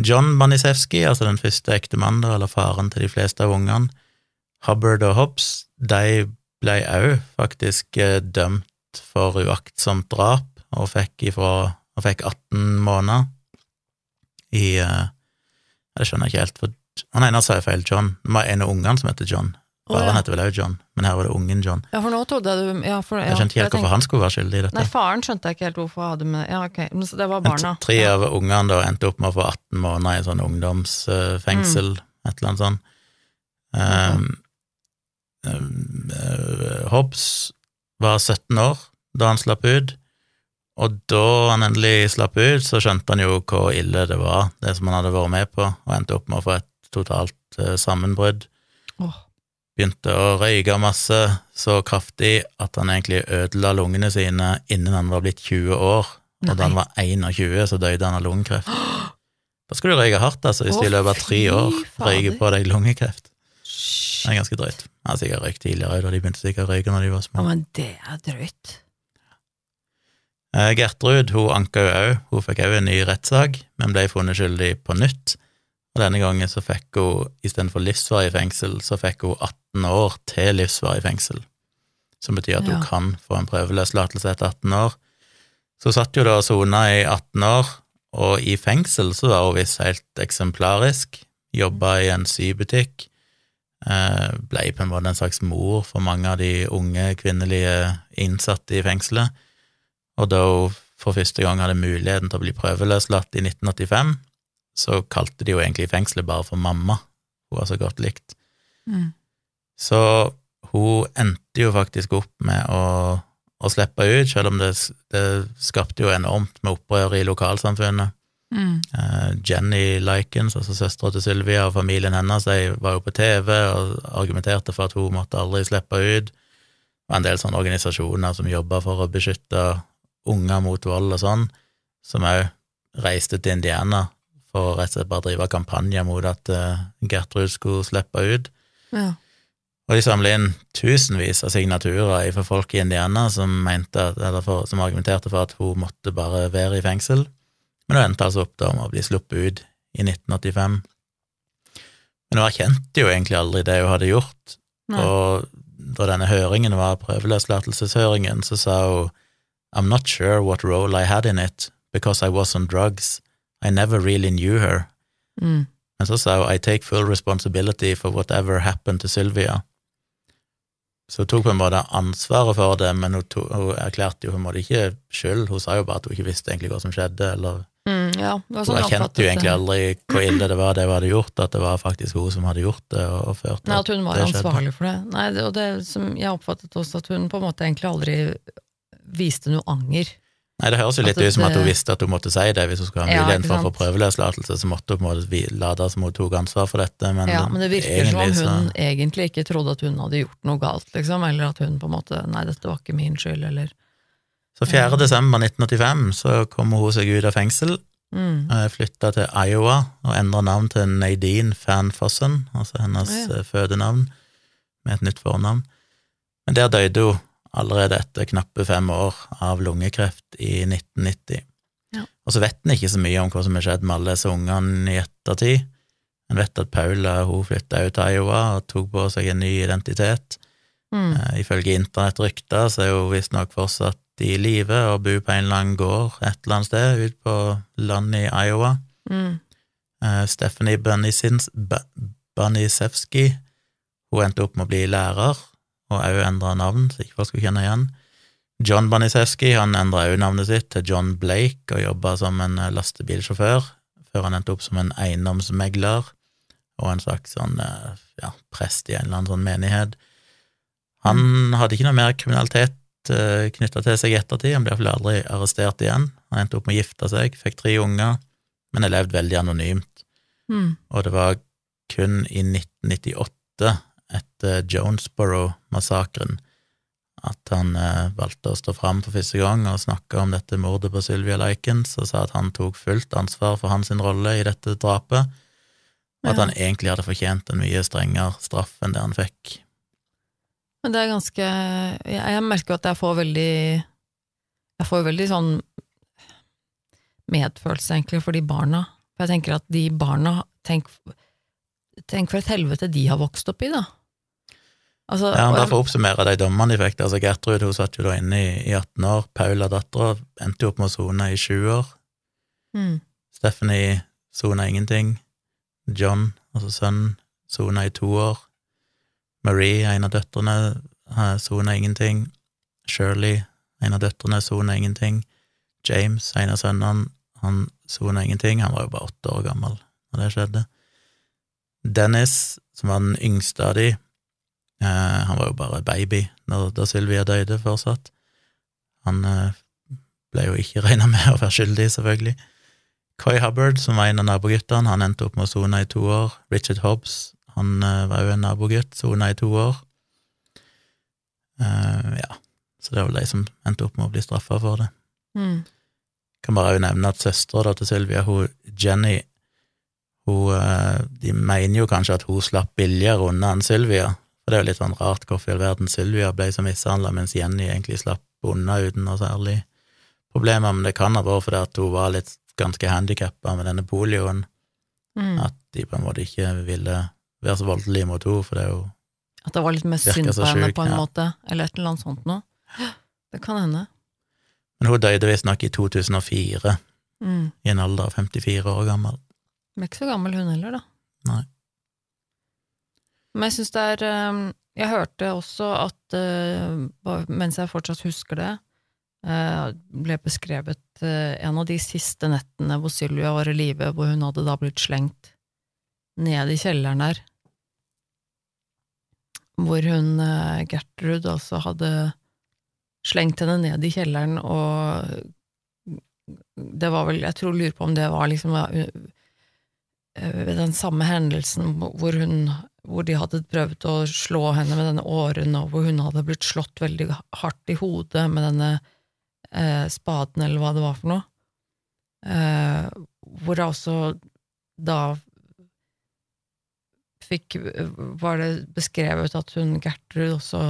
John Banisewski, altså den første ektemannen, eller faren til de fleste av ungene, Hubbard og Hobbs, de ble òg faktisk eh, dømt for uaktsomt drap, og fikk, ifra, og fikk 18 måneder i uh, Jeg skjønner ikke helt, for han ene sa jo feil, John. Det var en av ungene som heter John. Faren ja. heter vel òg John, men her var det ungen John. Ja, for nå trodde jeg du ja, for, ja, Jeg skjønte ikke helt hvorfor han skulle være skyldig i dette. Nei, faren skjønte jeg ikke helt hvorfor hadde med Ja, ok, men så det var barna. *laughs* Tre av ungene da endte opp med å få 18 måneder i sånn ungdomsfengsel, et eller annet sånt. Um, um, uh, Hobbs var 17 år da han slapp ut, og da han endelig slapp ut, så skjønte han jo hvor ille det var, det som han hadde vært med på, og endte opp med å få et totalt uh, sammenbrudd. Begynte å røyke masse, så kraftig at han egentlig ødela lungene sine innen han var blitt 20 år. Og da han var 21, så døde han av lungekreft. *gasps* Da skal du røyke hardt, altså, hvis du i løpet av tre år røyker på deg lungekreft. Det er ganske drøyt. Han har sikkert røykt tidligere, da de begynte sikkert å røyke når de var små. Ja, men det er drøyt. Eh, Gertrud hun anka jo òg, hun fikk òg en ny rettssak, men ble funnet skyldig på nytt. Og denne gangen så fikk hun, istedenfor livsvarig fengsel, så fikk hun 18 år til livsvarig fengsel. Som betyr at Ja. hun kan få en prøveløslatelse etter 18 år. Så hun satt jo da og sona i 18 år, og i fengsel så var hun visst helt eksemplarisk. Jobba i en sybutikk. eh, Ble på en måte en slags mor for mange av de unge kvinnelige innsatte i fengselet. Og da hun for første gang hadde muligheten til å bli prøveløslatt i 1985, så kalte de jo egentlig fengselet bare for mamma. Hun var så godt likt. Mm. Så hun endte jo faktisk opp med å, å slippe ut, selv om det, det skapte jo enormt med opprør i lokalsamfunnet. Mm. Eh, Jenny Likens, altså søstera til Sylvia, og familien hennes, de var jo på TV og argumenterte for at hun måtte aldri slippe ut. Det var en del sånne organisasjoner som jobba for å beskytte unger mot vold og sånn, som òg reiste til Indiana for rett og slett bare drive kampanje mot at eh, Gertrud skulle slippe ut. Ja. Og de samlet inn tusenvis av signaturer fra folk i Indiana som, mente, for, som argumenterte for at hun måtte bare være i fengsel. Men hun endte altså opp da med å bli sluppet ut i 1985. Men hun erkjente jo egentlig aldri det hun hadde gjort, Nei. og da denne høringen var prøveløslatelseshøringen, så sa hun I'm not sure what role I had in it, because I was on drugs. I never really knew her. Mm. Men så sa hun I take full responsibility for whatever happened to Sylvia. Så hun tok på en måte ansvaret for det, men hun, tog, hun erklærte jo på en måte ikke skyld. Hun sa jo bare at hun ikke visste egentlig hva som skjedde, eller Mm, ja, det var hun sånn erkjente jo egentlig aldri hvor ille det var det hun hadde gjort, at det var faktisk hun som hadde gjort det og, og ført Nei, at hun var ansvarlig for det. Nei, det, og det som jeg oppfattet også, at hun på en måte egentlig aldri viste noe anger. Nei, Det høres jo litt At ut som at hun visste at hun måtte si det hvis hun skulle ha Ja, muligheten ikke for å få prøveløslatelse, så måtte hun på en måte late som hun tok ansvar for dette, men, ja, men det virker som om hun så egentlig ikke trodde at hun hadde gjort noe galt, liksom, eller at hun på en måte Nei, dette var ikke min skyld, eller Så 4. desember 1985 så kommer hun seg ut av fengsel, mm. flytta til Iowa og endra navn til Nadine Fanfossen, altså hennes Ja. eh, fødenavn, med et nytt fornavn. Men der døde hun allerede etter knappe fem år av lungekreft i 1990. Ja. Og så vet en ikke så mye om hva som har skjedd med alle disse ungene i ettertid. En vet at Paula hun flytta ut til Iowa og tok på seg en ny identitet. Mm. Eh, ifølge internettrykter så er hun visstnok fortsatt i live og bor på en eller annen gård et eller annet sted ute på landet i Iowa. Mm. Eh, Stephanie Banisevski hun endte opp med å bli lærer, og òg endra navn, så ikke folk skulle kjenne igjen. John Baniseski han endra òg navnet sitt til John Blake og jobba som en eh, lastebilsjåfør, før han endte opp som en eiendomsmegler og en slags sånn eh, ja, prest i en eller annen sånn menighet. Han hadde ikke noe mer kriminalitet knytta til seg i ettertid, han ble iallfall aldri arrestert igjen. Han endte opp med å gifte seg, fikk tre unger, men har levd veldig anonymt. Mm. Og det var kun i 1998, etter Jonesboro-massakren, at han eh, valgte å stå fram for første gang og snakke om dette mordet på Sylvia Likens, og sa at han tok fullt ansvar for hans rolle i dette drapet, og at Ja. han egentlig hadde fortjent en mye strengere straff enn det han fikk. Men det er ganske Jeg, merker at jeg får veldig Jeg får veldig sånn medfølelse, egentlig, for de barna. For jeg tenker at de barna Tenk, tenk for et helvete de har vokst opp i, da. Altså, Ja, Bare jeg- for å oppsummere de dommene de fikk. altså Gertrud hun satt jo da inne i, i 18 år. Paula, dattera, endte jo opp med å sone i 20 år. mm, Stephanie sona ingenting. John, altså sønnen, sona i to år. Marie, en av døtrene, eh, sona ingenting. Shirley, en av døtrene, sona ingenting. James, en av sønnene, han sona ingenting. Han var jo bare åtte år gammel da det skjedde. Dennis, som var den yngste av de, han var jo bare baby når, da Sylvia døde fortsatt. Han eh, ble jo ikke *laughs* regna med å være skyldig, selvfølgelig. Coy Hubbard, som var en av naboguttene, han endte opp med å sone i to år. Richard Hobbs, han eh, var jo en nabogutt, sona i to år. Uh, ja, så det er vel de som endte opp med å bli straffa for det. mm, Kan bare jo nevne at søstera til Sylvia, hun Jenny, hun eh, De mener jo kanskje at hun slapp billigere unna enn Sylvia, for det er jo litt sånn rart hvorfor i all verden Sylvia ble så mishandla, mens Jenny egentlig slapp unna uten noe særlig problemer, men det kan ha vært fordi at hun var litt ganske handikappa med denne polioen, mm. at de på en måte ikke ville være så voldelige mot henne, for det er jo At det var litt mer synd på henne, på en ja. måte, eller et eller annet sånt noe. Det kan hende. Men hun døde visstnok i 2004, Mm. i en alder av 54 år gammel. Hun er ikke så gammel hun heller, da. Nei. Men jeg syns det er eh, Jeg hørte også at, eh, mens jeg fortsatt husker det, eh, ble beskrevet eh, en av de siste nettene hvor Sylvia var i live, hvor hun hadde da blitt slengt ned i kjelleren der. Hvor hun, Gertrud, altså hadde slengt henne ned i kjelleren, og det var vel Jeg tror lurer på om det var liksom ved den samme hendelsen hvor hun hvor de hadde prøvd å slå henne med denne åren, og hvor hun hadde blitt slått veldig hardt i hodet med denne eh, spaden, eller hva det var for noe. Eh, hvor det også da fikk Var det beskrevet at hun Gertrud også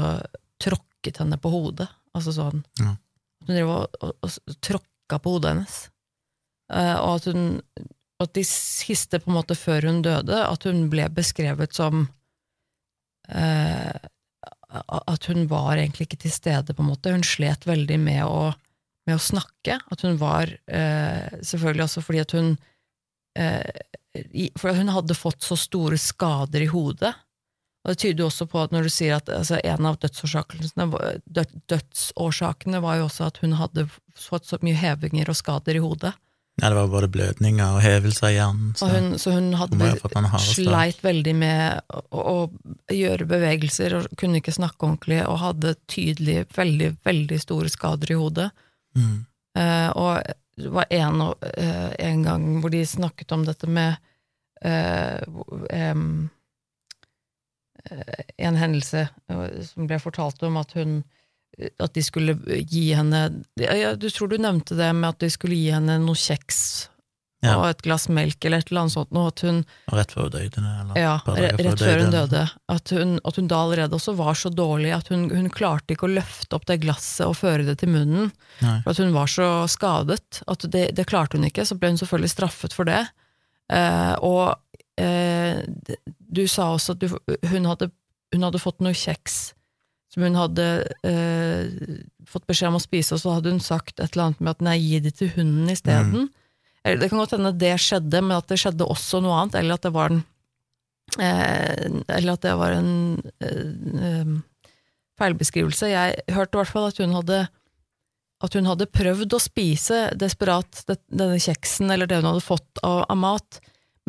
tråkket henne på hodet? Altså sånn Ja. Hun drev og, og, og tråkka på hodet hennes. Eh, og at hun at de siste, på en måte før hun døde, at hun ble beskrevet som eh, At hun var egentlig ikke til stede, på en måte. Hun slet veldig med å, med å snakke. At hun var eh, Selvfølgelig også fordi at hun eh, For hun hadde fått så store skader i hodet. Og det tyder jo også på at når du sier at altså, en av dødsårsakene, død, dødsårsakene var jo også at hun hadde fått så mye hevinger og skader i hodet. Ja, det var både blødninger og hevelser i hjernen, så hun, så hun hadde sleit veldig med å, å gjøre bevegelser og kunne ikke snakke ordentlig, og hadde tydelig veldig, veldig store skader i hodet. Mm. Eh, og det var en, eh, en gang hvor de snakket om dette med eh, eh, En hendelse eh, som ble fortalt om at hun At de skulle gi henne ja, Du tror du nevnte det med at de skulle gi henne noe kjeks Ja. og et glass melk eller et eller annet sånt, og at hun rett før hun døde, eller ja, rett før hun døde. At hun, at hun da allerede også var så dårlig at hun, hun klarte ikke å løfte opp det glasset og føre det til munnen. Nei. For at hun var så skadet at det, det klarte hun ikke. Så ble hun selvfølgelig straffet for det. Eh, og eh, du sa også at du, hun, hadde, hun hadde fått noe kjeks som hun hadde eh, fått beskjed om å spise, og så hadde hun sagt et eller annet med at nei, gi det til hunden isteden. Mm. Det kan godt hende det skjedde, men at det skjedde også noe annet, eller at det var en eh, Eller at det var en eh, eh, feilbeskrivelse. Jeg hørte i hvert fall at hun hadde at hun hadde prøvd å spise desperat denne kjeksen eller det hun hadde fått av, av mat,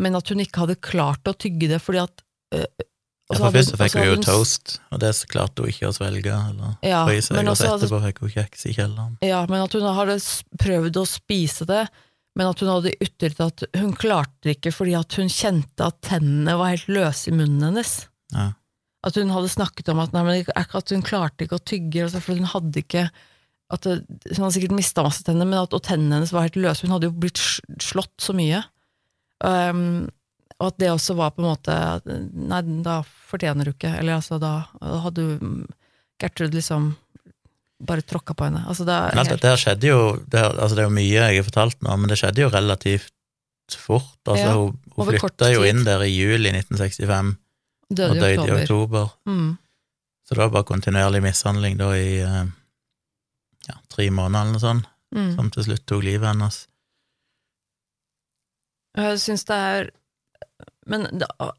men at hun ikke hadde klart å tygge det fordi at og Ja, for først så fikk hun jo toast, og det klarte hun ikke å svelge eller Ja, i seg, men og så etterpå fikk hun kjeks i kjelleren. Ja, men at hun hadde prøvd å spise det, men at hun hadde ytret at hun klarte det ikke fordi at hun kjente at tennene var helt løse i munnen hennes. Ja. At hun hadde snakket om at, nei, men at hun klarte ikke å tygge, altså, for hun hadde ikke at det, Hun hadde sikkert mista masse tenner, men at og tennene hennes var helt løse. Hun hadde jo blitt slått så mye. Um, og at det også var på en måte Nei, da fortjener du ikke. Eller altså, da, hadde Gertrud liksom bare tråkka på henne. Altså, det Men helt, dette her skjedde jo det, altså det er jo mye jeg har fortalt nå, men det skjedde jo relativt fort. Altså, Ja, hun, hun flytta jo inn der i juli 1965 døde og døde i oktober. Mm. Så det var bare kontinuerlig mishandling da i eh, ja, tre måneder eller noe sånt, Mm. som til slutt tok livet hennes. Jeg syns det er Men,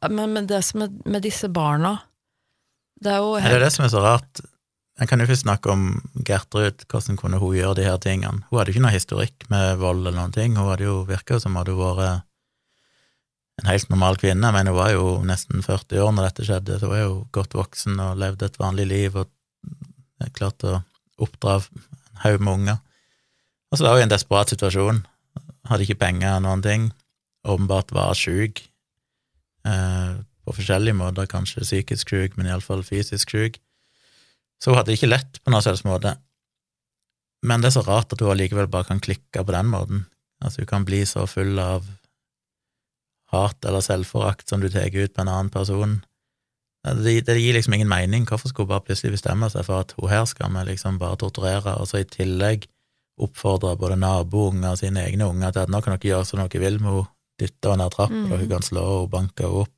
men, men det som er med disse barna Det er jo helt... Det er det som er så rart. En kan jo først snakke om Gertrud, hvordan kunne hun gjøre de her tingene? Hun hadde jo ikke noe historikk med vold eller noen ting, hun hadde jo virka som hadde vært en helt normal kvinne, men hun var jo nesten 40 år når dette skjedde, så hun er jo godt voksen og levde et vanlig liv og klarte å oppdra en haug med unger. Og så var hun i en desperat situasjon, hadde ikke penger eller noen ting, åpenbart var sjuk, eh, på forskjellige måter, kanskje psykisk sjuk, men iallfall fysisk sjuk. Så hun hadde det ikke lett på noen selvs måte. Men det er så rart at hun allikevel bare kan klikke på den måten. Altså, hun kan bli så full av hat eller selvforakt som du tar ut på en annen person. Det, det gir liksom ingen mening. Hvorfor skulle hun bare plutselig bestemme seg for at hun her skal vi liksom bare torturere, og så i tillegg oppfordre både nabounger og sine egne unger til at nå kan dere gjøre som dere vil med henne, dytte henne ned trappa, Mm. og hun kan slå og banke henne opp.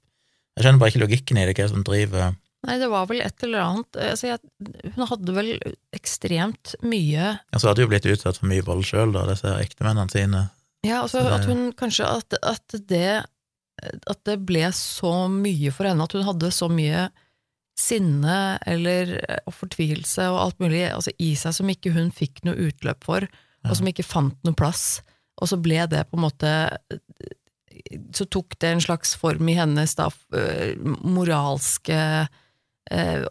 Jeg skjønner bare ikke logikken i det, hva som driver Nei, det var vel et eller annet altså jeg, Hun hadde vel ekstremt mye Altså hadde jo blitt utsatt for mye vold sjøl, da, disse ektemennene sine. Ja, altså det- at hun kanskje at, at det At det ble så mye for henne, at hun hadde så mye sinne eller og fortvilelse og alt mulig altså, i seg som ikke hun fikk noe utløp for, Ja. og som ikke fant noe plass. Og så ble det på en måte Så tok det en slags form i hennes da, eh, moralske eh,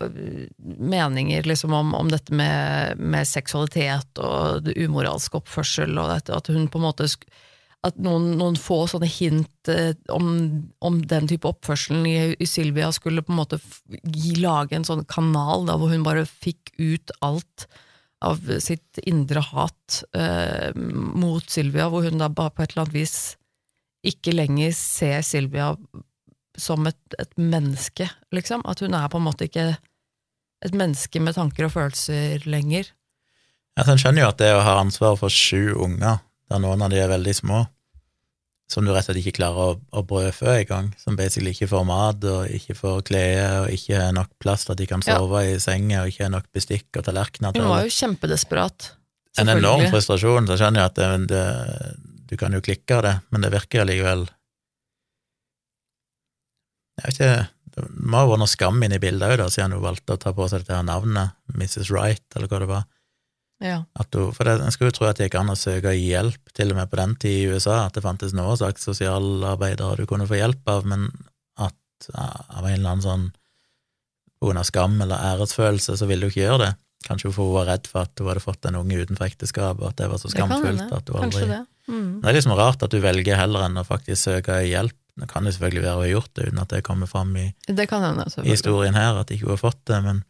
meninger liksom om, om dette med, med seksualitet og det umoralske oppførsel, og dette, at hun på en måte at noen, noen få sånne hint eh, om, om den type oppførselen i, i Sylvia skulle på en måte gi, lage en sånn kanal da, hvor hun bare fikk ut alt av sitt indre hat eh, mot Sylvia, hvor hun da på et eller annet vis ikke lenger ser Sylvia som et, et menneske, liksom. At hun er på en måte ikke et menneske med tanker og følelser lenger. Altså, en skjønner jo at det å ha ansvar for sju unger, der noen av de er veldig små, som du rett og slett ikke klarer å, å brødfø engang, som basically ikke får mat og ikke får klede og ikke har nok plass til at de kan Ja. sove i senga og ikke har nok bestikk og tallerkener Hun var jo kjempedesperat. En enorm frustrasjon, så skjønner jeg at det, det, du kan jo klikke av det, men det virker allikevel Jeg vet ikke, det må ha vært noe skam inne i bildet òg, siden hun valgte å ta på seg dette her navnet, Mrs. Wright, eller hva det var. Ja. Hun, for det, En skulle jo tro at det gikk an å søke hjelp, til og med på den tid i USA, at det fantes noen slags sosialarbeidere du kunne få hjelp av, men at ja, av en eller annen sånn av skam eller æresfølelse, så ville du ikke gjøre det. Kanskje for hun var redd for at hun hadde fått en unge utenfor ekteskap, og at det var så skamfullt at hun aldri det. Mm. Det er liksom rart at du velger heller enn å faktisk søke hjelp. Det kan jo selvfølgelig være hun har gjort det uten at det kommer fram i, Det kan hende, i historien her, at ikke hun har fått det, men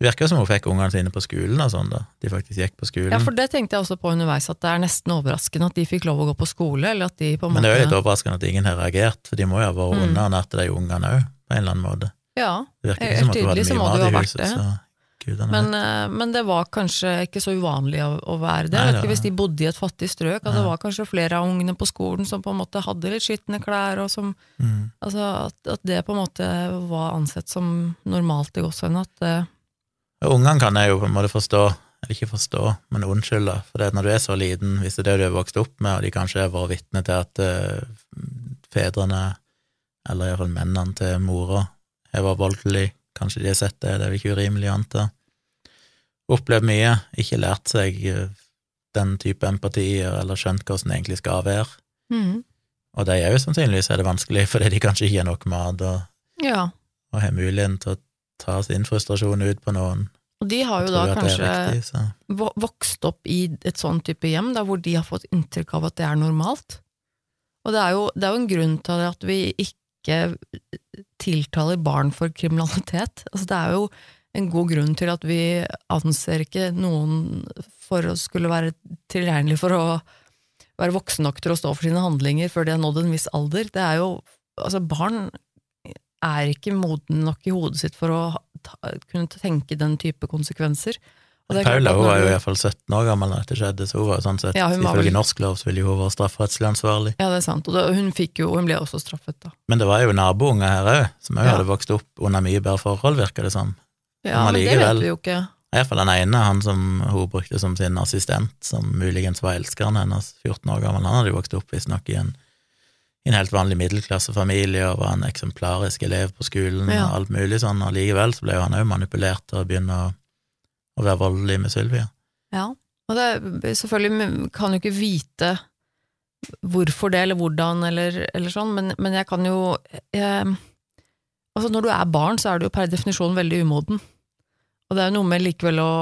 det virker som hun fikk ungene sine på skolen og sånn, da. De faktisk gikk på skolen. Ja, for det tenkte jeg også på underveis, at det er nesten overraskende at de fikk lov å gå på skole, eller at de på en måte men det er jo litt overraskende at ingen har reagert, for de må jo ha vært Mm. underernærte, de ungene òg, på en eller annen måte. Ja, Det virker ikke som at hun hadde mye mat i huset, det. så gudene men, eh, men det var kanskje ikke så uvanlig å, å være det. Nei, det ikke Hvis de bodde i et fattig strøk, Altså, det var kanskje flere av ungene på skolen som på en måte hadde litt skitne klær, som Mm. Altså at, at det på en måte var ansett som normalt i gåsehudene. At det Ungene kan jeg jo på en måte forstå, eller ikke forstå, men unnskylde, for det når du er så liten, hvis det er det du har vokst opp med, og de kanskje har vært vitne til at uh, fedrene, eller iallfall mennene til mora, har vært voldelige, kanskje de har sett det, det er vel ikke urimelig å anta, opplevd mye, ikke lært seg eh, den type empati, eller skjønt hvordan det egentlig skal være, Mm. og de jo sannsynligvis er det vanskelig, fordi de kanskje ikke har nok mat, og, Ja. og har muligheten til å ta sin frustrasjon ut på noen, Og de har jo da kanskje riktig, vokst opp i et sånn type hjem, da, hvor de har fått inntrykk av at det er normalt. Og det er jo, det er jo en grunn til at vi ikke tiltaler barn for kriminalitet. *laughs* Altså, det er jo en god grunn til at vi anser ikke noen for å skulle være tilregnelig for å være voksen nok til å stå for sine handlinger før de har nådd en viss alder. Det er jo, altså Barn er ikke moden nok i hodet sitt for å ta, kunne tenke den type konsekvenser. Paula hun var jo iallfall i hvert fall 17 år gammel da dette skjedde, så hun var jo sånn sett, Ja, ifølge norsk lov så ville hun være strafferettslig ansvarlig. Ja, det er sant. Og det, hun, jo, hun ble også straffet, da. Men det var jo nabounger her òg, som òg Ja. hadde vokst opp under mye bedre forhold, virker det som. Ja, Men men det vet vi jo ikke. Iallfall den ene, han som hun brukte som sin assistent, som muligens var elskeren hennes, 14 år gammel, han hadde jo vokst opp visstnok i en, i en helt vanlig middelklassefamilie og var en eksemplarisk elev på skolen Ja. og alt mulig sånn, og likevel så ble jo han òg manipulert til å begynne å, å være voldelig med Sylvia. Ja. Og det selvfølgelig kan jo ikke vite hvorfor det, eller hvordan, eller, eller sånn, men, men jeg kan jo jeg, Altså, når du er barn, så er du jo per definisjon veldig umoden. Og det er jo noe med likevel å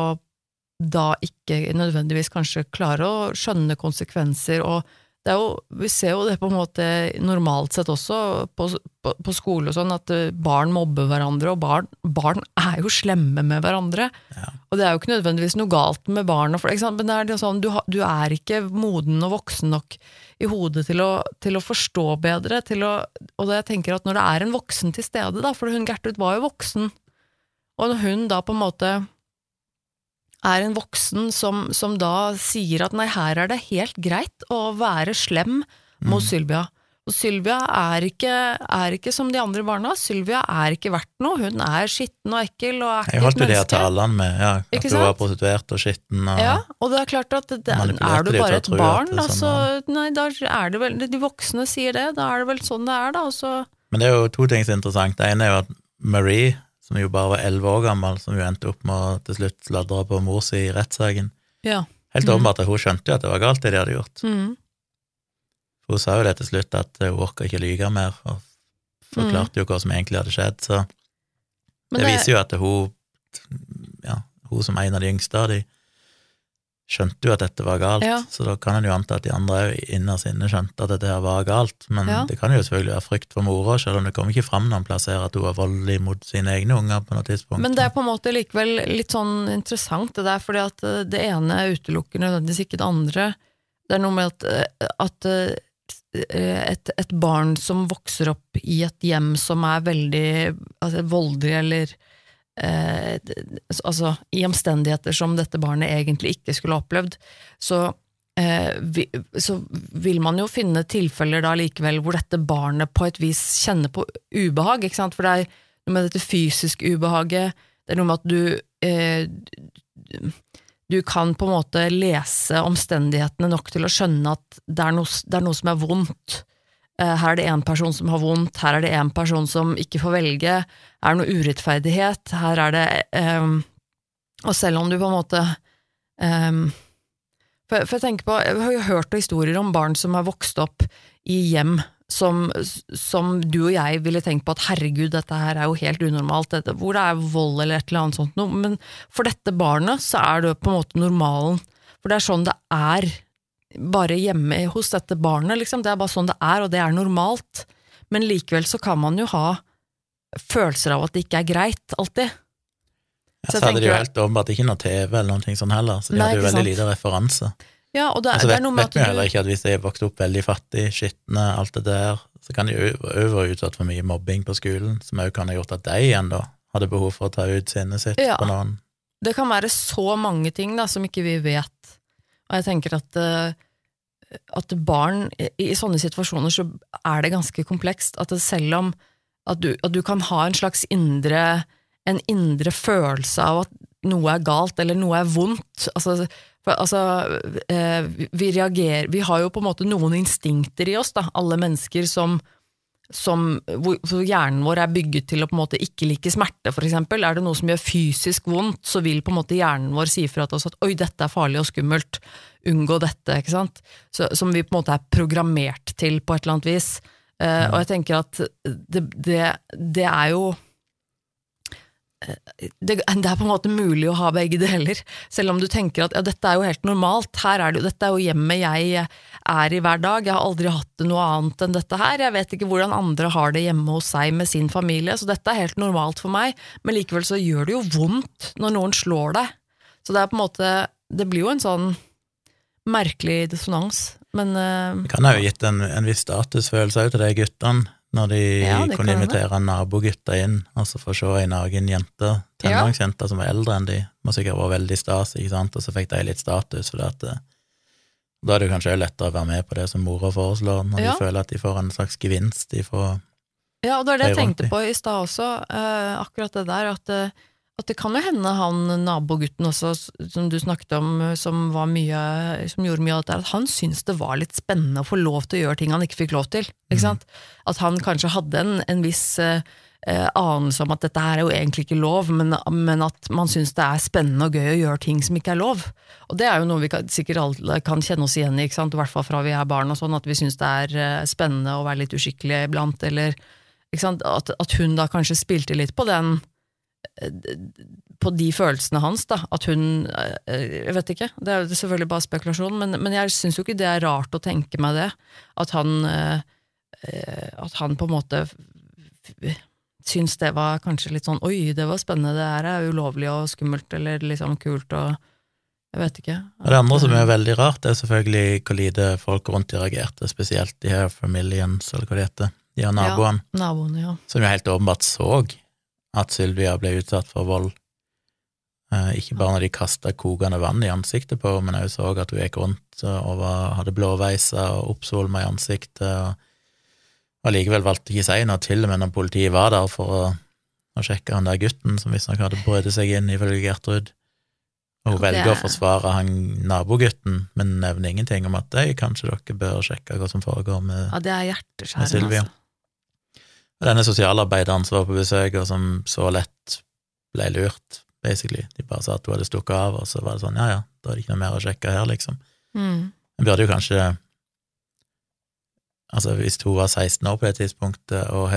da ikke nødvendigvis kanskje klare å skjønne konsekvenser, og jo, vi ser jo det på en måte normalt sett også på, på, på skole og sånn, at eh, barn mobber hverandre, og barn, barn *laughs* er jo slemme med hverandre. Ja. Og det er jo ikke nødvendigvis noe galt med barn, men det er det sånn, du, du er ikke moden og voksen nok i hodet til å, til å forstå bedre, til å, og jeg tenker at når det er en voksen til stede, da, for hun Gertrud var jo voksen, og når hun da på en måte er en voksen som, som da sier at nei, her er det helt greit å være slem mot Sylvia. Og Sylvia er ikke, er ikke som de andre barna. Sylvia er ikke verdt noe. Hun er skitten og ekkel og er Jeg holdt jo de menneske. talene med ja, at Ikke hun var prostituert og skitten og Ja, og det er klart at det, er du bare et barn, det er da, sånn så Nei, da er det vel De voksne sier det, da er det vel sånn det er, da, og så Men det er jo to ting som er interessant. Det ene er jo at Marie, som jo bare var elleve år gammel, som jo endte opp med å til slutt sladre på mor si i rettssaken Ja. Helt åpenbart mm. at hun skjønte jo at det var galt, det de hadde gjort. Mm. For hun sa jo det til slutt, at hun orka ikke lyge mer, og forklarte jo hva som egentlig hadde skjedd. Så det, det, viser jo at hun, ja, hun som en av de yngste av de, skjønte jo at dette var galt, Ja. så da kan en jo anta at de andre òg innerst inne skjønte at dette her var galt, men Ja. det kan jo selvfølgelig være frykt for mora, selv om det kommer ikke fram noen plasser at hun var voldelig mot sine egne unger på noe tidspunkt. Men det er på en måte likevel litt sånn interessant, det der, fordi at eh, det ene utelukker nødvendigvis ikke det andre. Det er noe med at, eh, at eh, et, et barn som vokser opp i et hjem som er veldig altså, voldelig, eller eh, altså i omstendigheter som dette barnet egentlig ikke skulle ha opplevd, så eh, vi, så vil man jo finne tilfeller da likevel hvor dette barnet på et vis kjenner på ubehag, ikke sant? For det er noe med dette fysiske ubehaget, det er noe med at du eh, du kan på en måte lese omstendighetene nok til å skjønne at det er noe, det er noe som er vondt. Eh, Her er det én person som har vondt, her er det én person som ikke får velge, er det noe urettferdighet, her er det um, Og selv om du på en måte um, for, for jeg tenker på, jeg har jo hørt historier om barn som har vokst opp i hjem som, som du og jeg ville tenkt på at herregud, dette her er jo helt unormalt, dette, hvor det er vold eller et eller annet sånt noe, men for dette barnet så er det på en måte normalen. For det er sånn det er bare hjemme hos dette barnet, liksom. Det er bare sånn det er, og det er normalt. Men likevel så kan man jo ha følelser av at det ikke er greit, alltid. Ja, Så så hadde de jo helt åpenbart ikke noe TV eller noe sånt heller, så de Nei, hadde jo veldig sant. lite referanse. Ja, og det, altså, er- det er noe med vet vi jo at heller ikke at hvis de er vokst opp veldig fattig, skitne, alt det der, så kan de jo òg være utsatt for mye mobbing på skolen, som òg kan ha gjort at de igjen da hadde behov for å ta ut sinnet sitt Ja. på noen. Det kan være så mange ting da, som ikke vi vet. Og jeg tenker at, eh, at barn i, sånne situasjoner så er det ganske komplekst. At selv om at du, at du kan ha en slags indre en indre følelse av at noe er galt eller noe er vondt. Altså, for, altså eh, vi reagerer Vi har jo på en måte noen instinkter i oss, da, alle mennesker som som, hvor, hjernen vår er bygget til å på en måte ikke like smerte, eksempel. Er det noe som gjør fysisk vondt, så vil på en måte hjernen vår si fra til oss at oi, dette er farlig og skummelt, unngå dette, ikke sant. Så, som vi på en måte er programmert til på et eller annet vis. Eh, Og jeg tenker at det, det, det er jo det, det er på en måte mulig å ha begge deler, selv om du tenker at ja, dette er jo helt normalt, her er det, dette er jo hjemmet jeg er i hver dag, jeg har aldri hatt noe annet enn dette her, jeg vet ikke hvordan andre har det hjemme hos seg med sin familie, så dette er helt normalt for meg, men likevel så gjør det jo vondt når noen slår deg. Så det er på en måte, det blir jo en sånn merkelig dissonans, men uh, Det kan ha jo gitt en, en viss statusfølelse òg til de guttene, når de Ja, kunne invitere nabogutter inn, altså for å se ei naken jente, tenåringsjente som var eldre enn de, må sikkert vært veldig stas, ikke sant, og så fikk de litt status, for at da er det kanskje lettere å være med på det som mora foreslår, når Ja. de føler at de får en slags gevinst ifra Ja, og det er det jeg tenkte på i stad også, uh, akkurat det der, at, eh, at det kan jo hende han nabogutten også, som du snakket om, eh, som, var mye, som gjorde mye av dette, at han syntes det var litt spennende å få lov til å gjøre ting han ikke fikk lov til. Ikke sant? At han kanskje hadde en, en viss eh, eh, anelse om at dette her er jo egentlig ikke lov, men, men at man syns det er spennende og gøy å gjøre ting som ikke er lov. Og det er jo noe vi kan, sikkert alle kan kjenne oss igjen i, ikke sant? i hvert fall fra vi er barn, og sånn, at vi syns det er eh, spennende å være litt uskikkelig iblant, eller ikke sant? At, at hun da kanskje spilte litt på den på de følelsene hans, da. At hun eh, Jeg vet ikke, det er selvfølgelig bare spekulasjon, men, men jeg syns jo ikke det er rart å tenke meg det. At han eh, eh, At han på en måte syns det var kanskje litt sånn Oi, det var spennende, det her er ulovlig og skummelt, eller liksom kult og Jeg vet ikke. Det andre som er veldig rart, det er selvfølgelig hvor lite folk rundt de reagerte, spesielt de her familiens, eller hva det heter, de her naboene, ja, naboen, ja. som jo helt åpenbart så at Sylvia ble utsatt for vold. Eh, ikke bare når de kasta kokende vann i ansiktet på henne, men jeg så at hun gikk rundt og var, hadde blåveiser og oppsvulma i ansiktet, og allikevel valgte ikke å si noe til og med når politiet var der for å, å sjekke han der gutten som visstnok hadde brutt seg inn, ifølge Gertrud. Og hun velger å forsvare han nabogutten, men nevner ingenting om at «Ei, kanskje dere bør sjekke hva som foregår med ja, det er Med Sylvia. altså. Denne sosialarbeideren som var på besøk, og som så lett ble lurt, basically. De bare sa at hun hadde stukket av, og så var det sånn, ja ja, da er det ikke noe mer å sjekke her, liksom. Mm. En burde jo kanskje Altså, hvis hun var 16 år på det tidspunktet og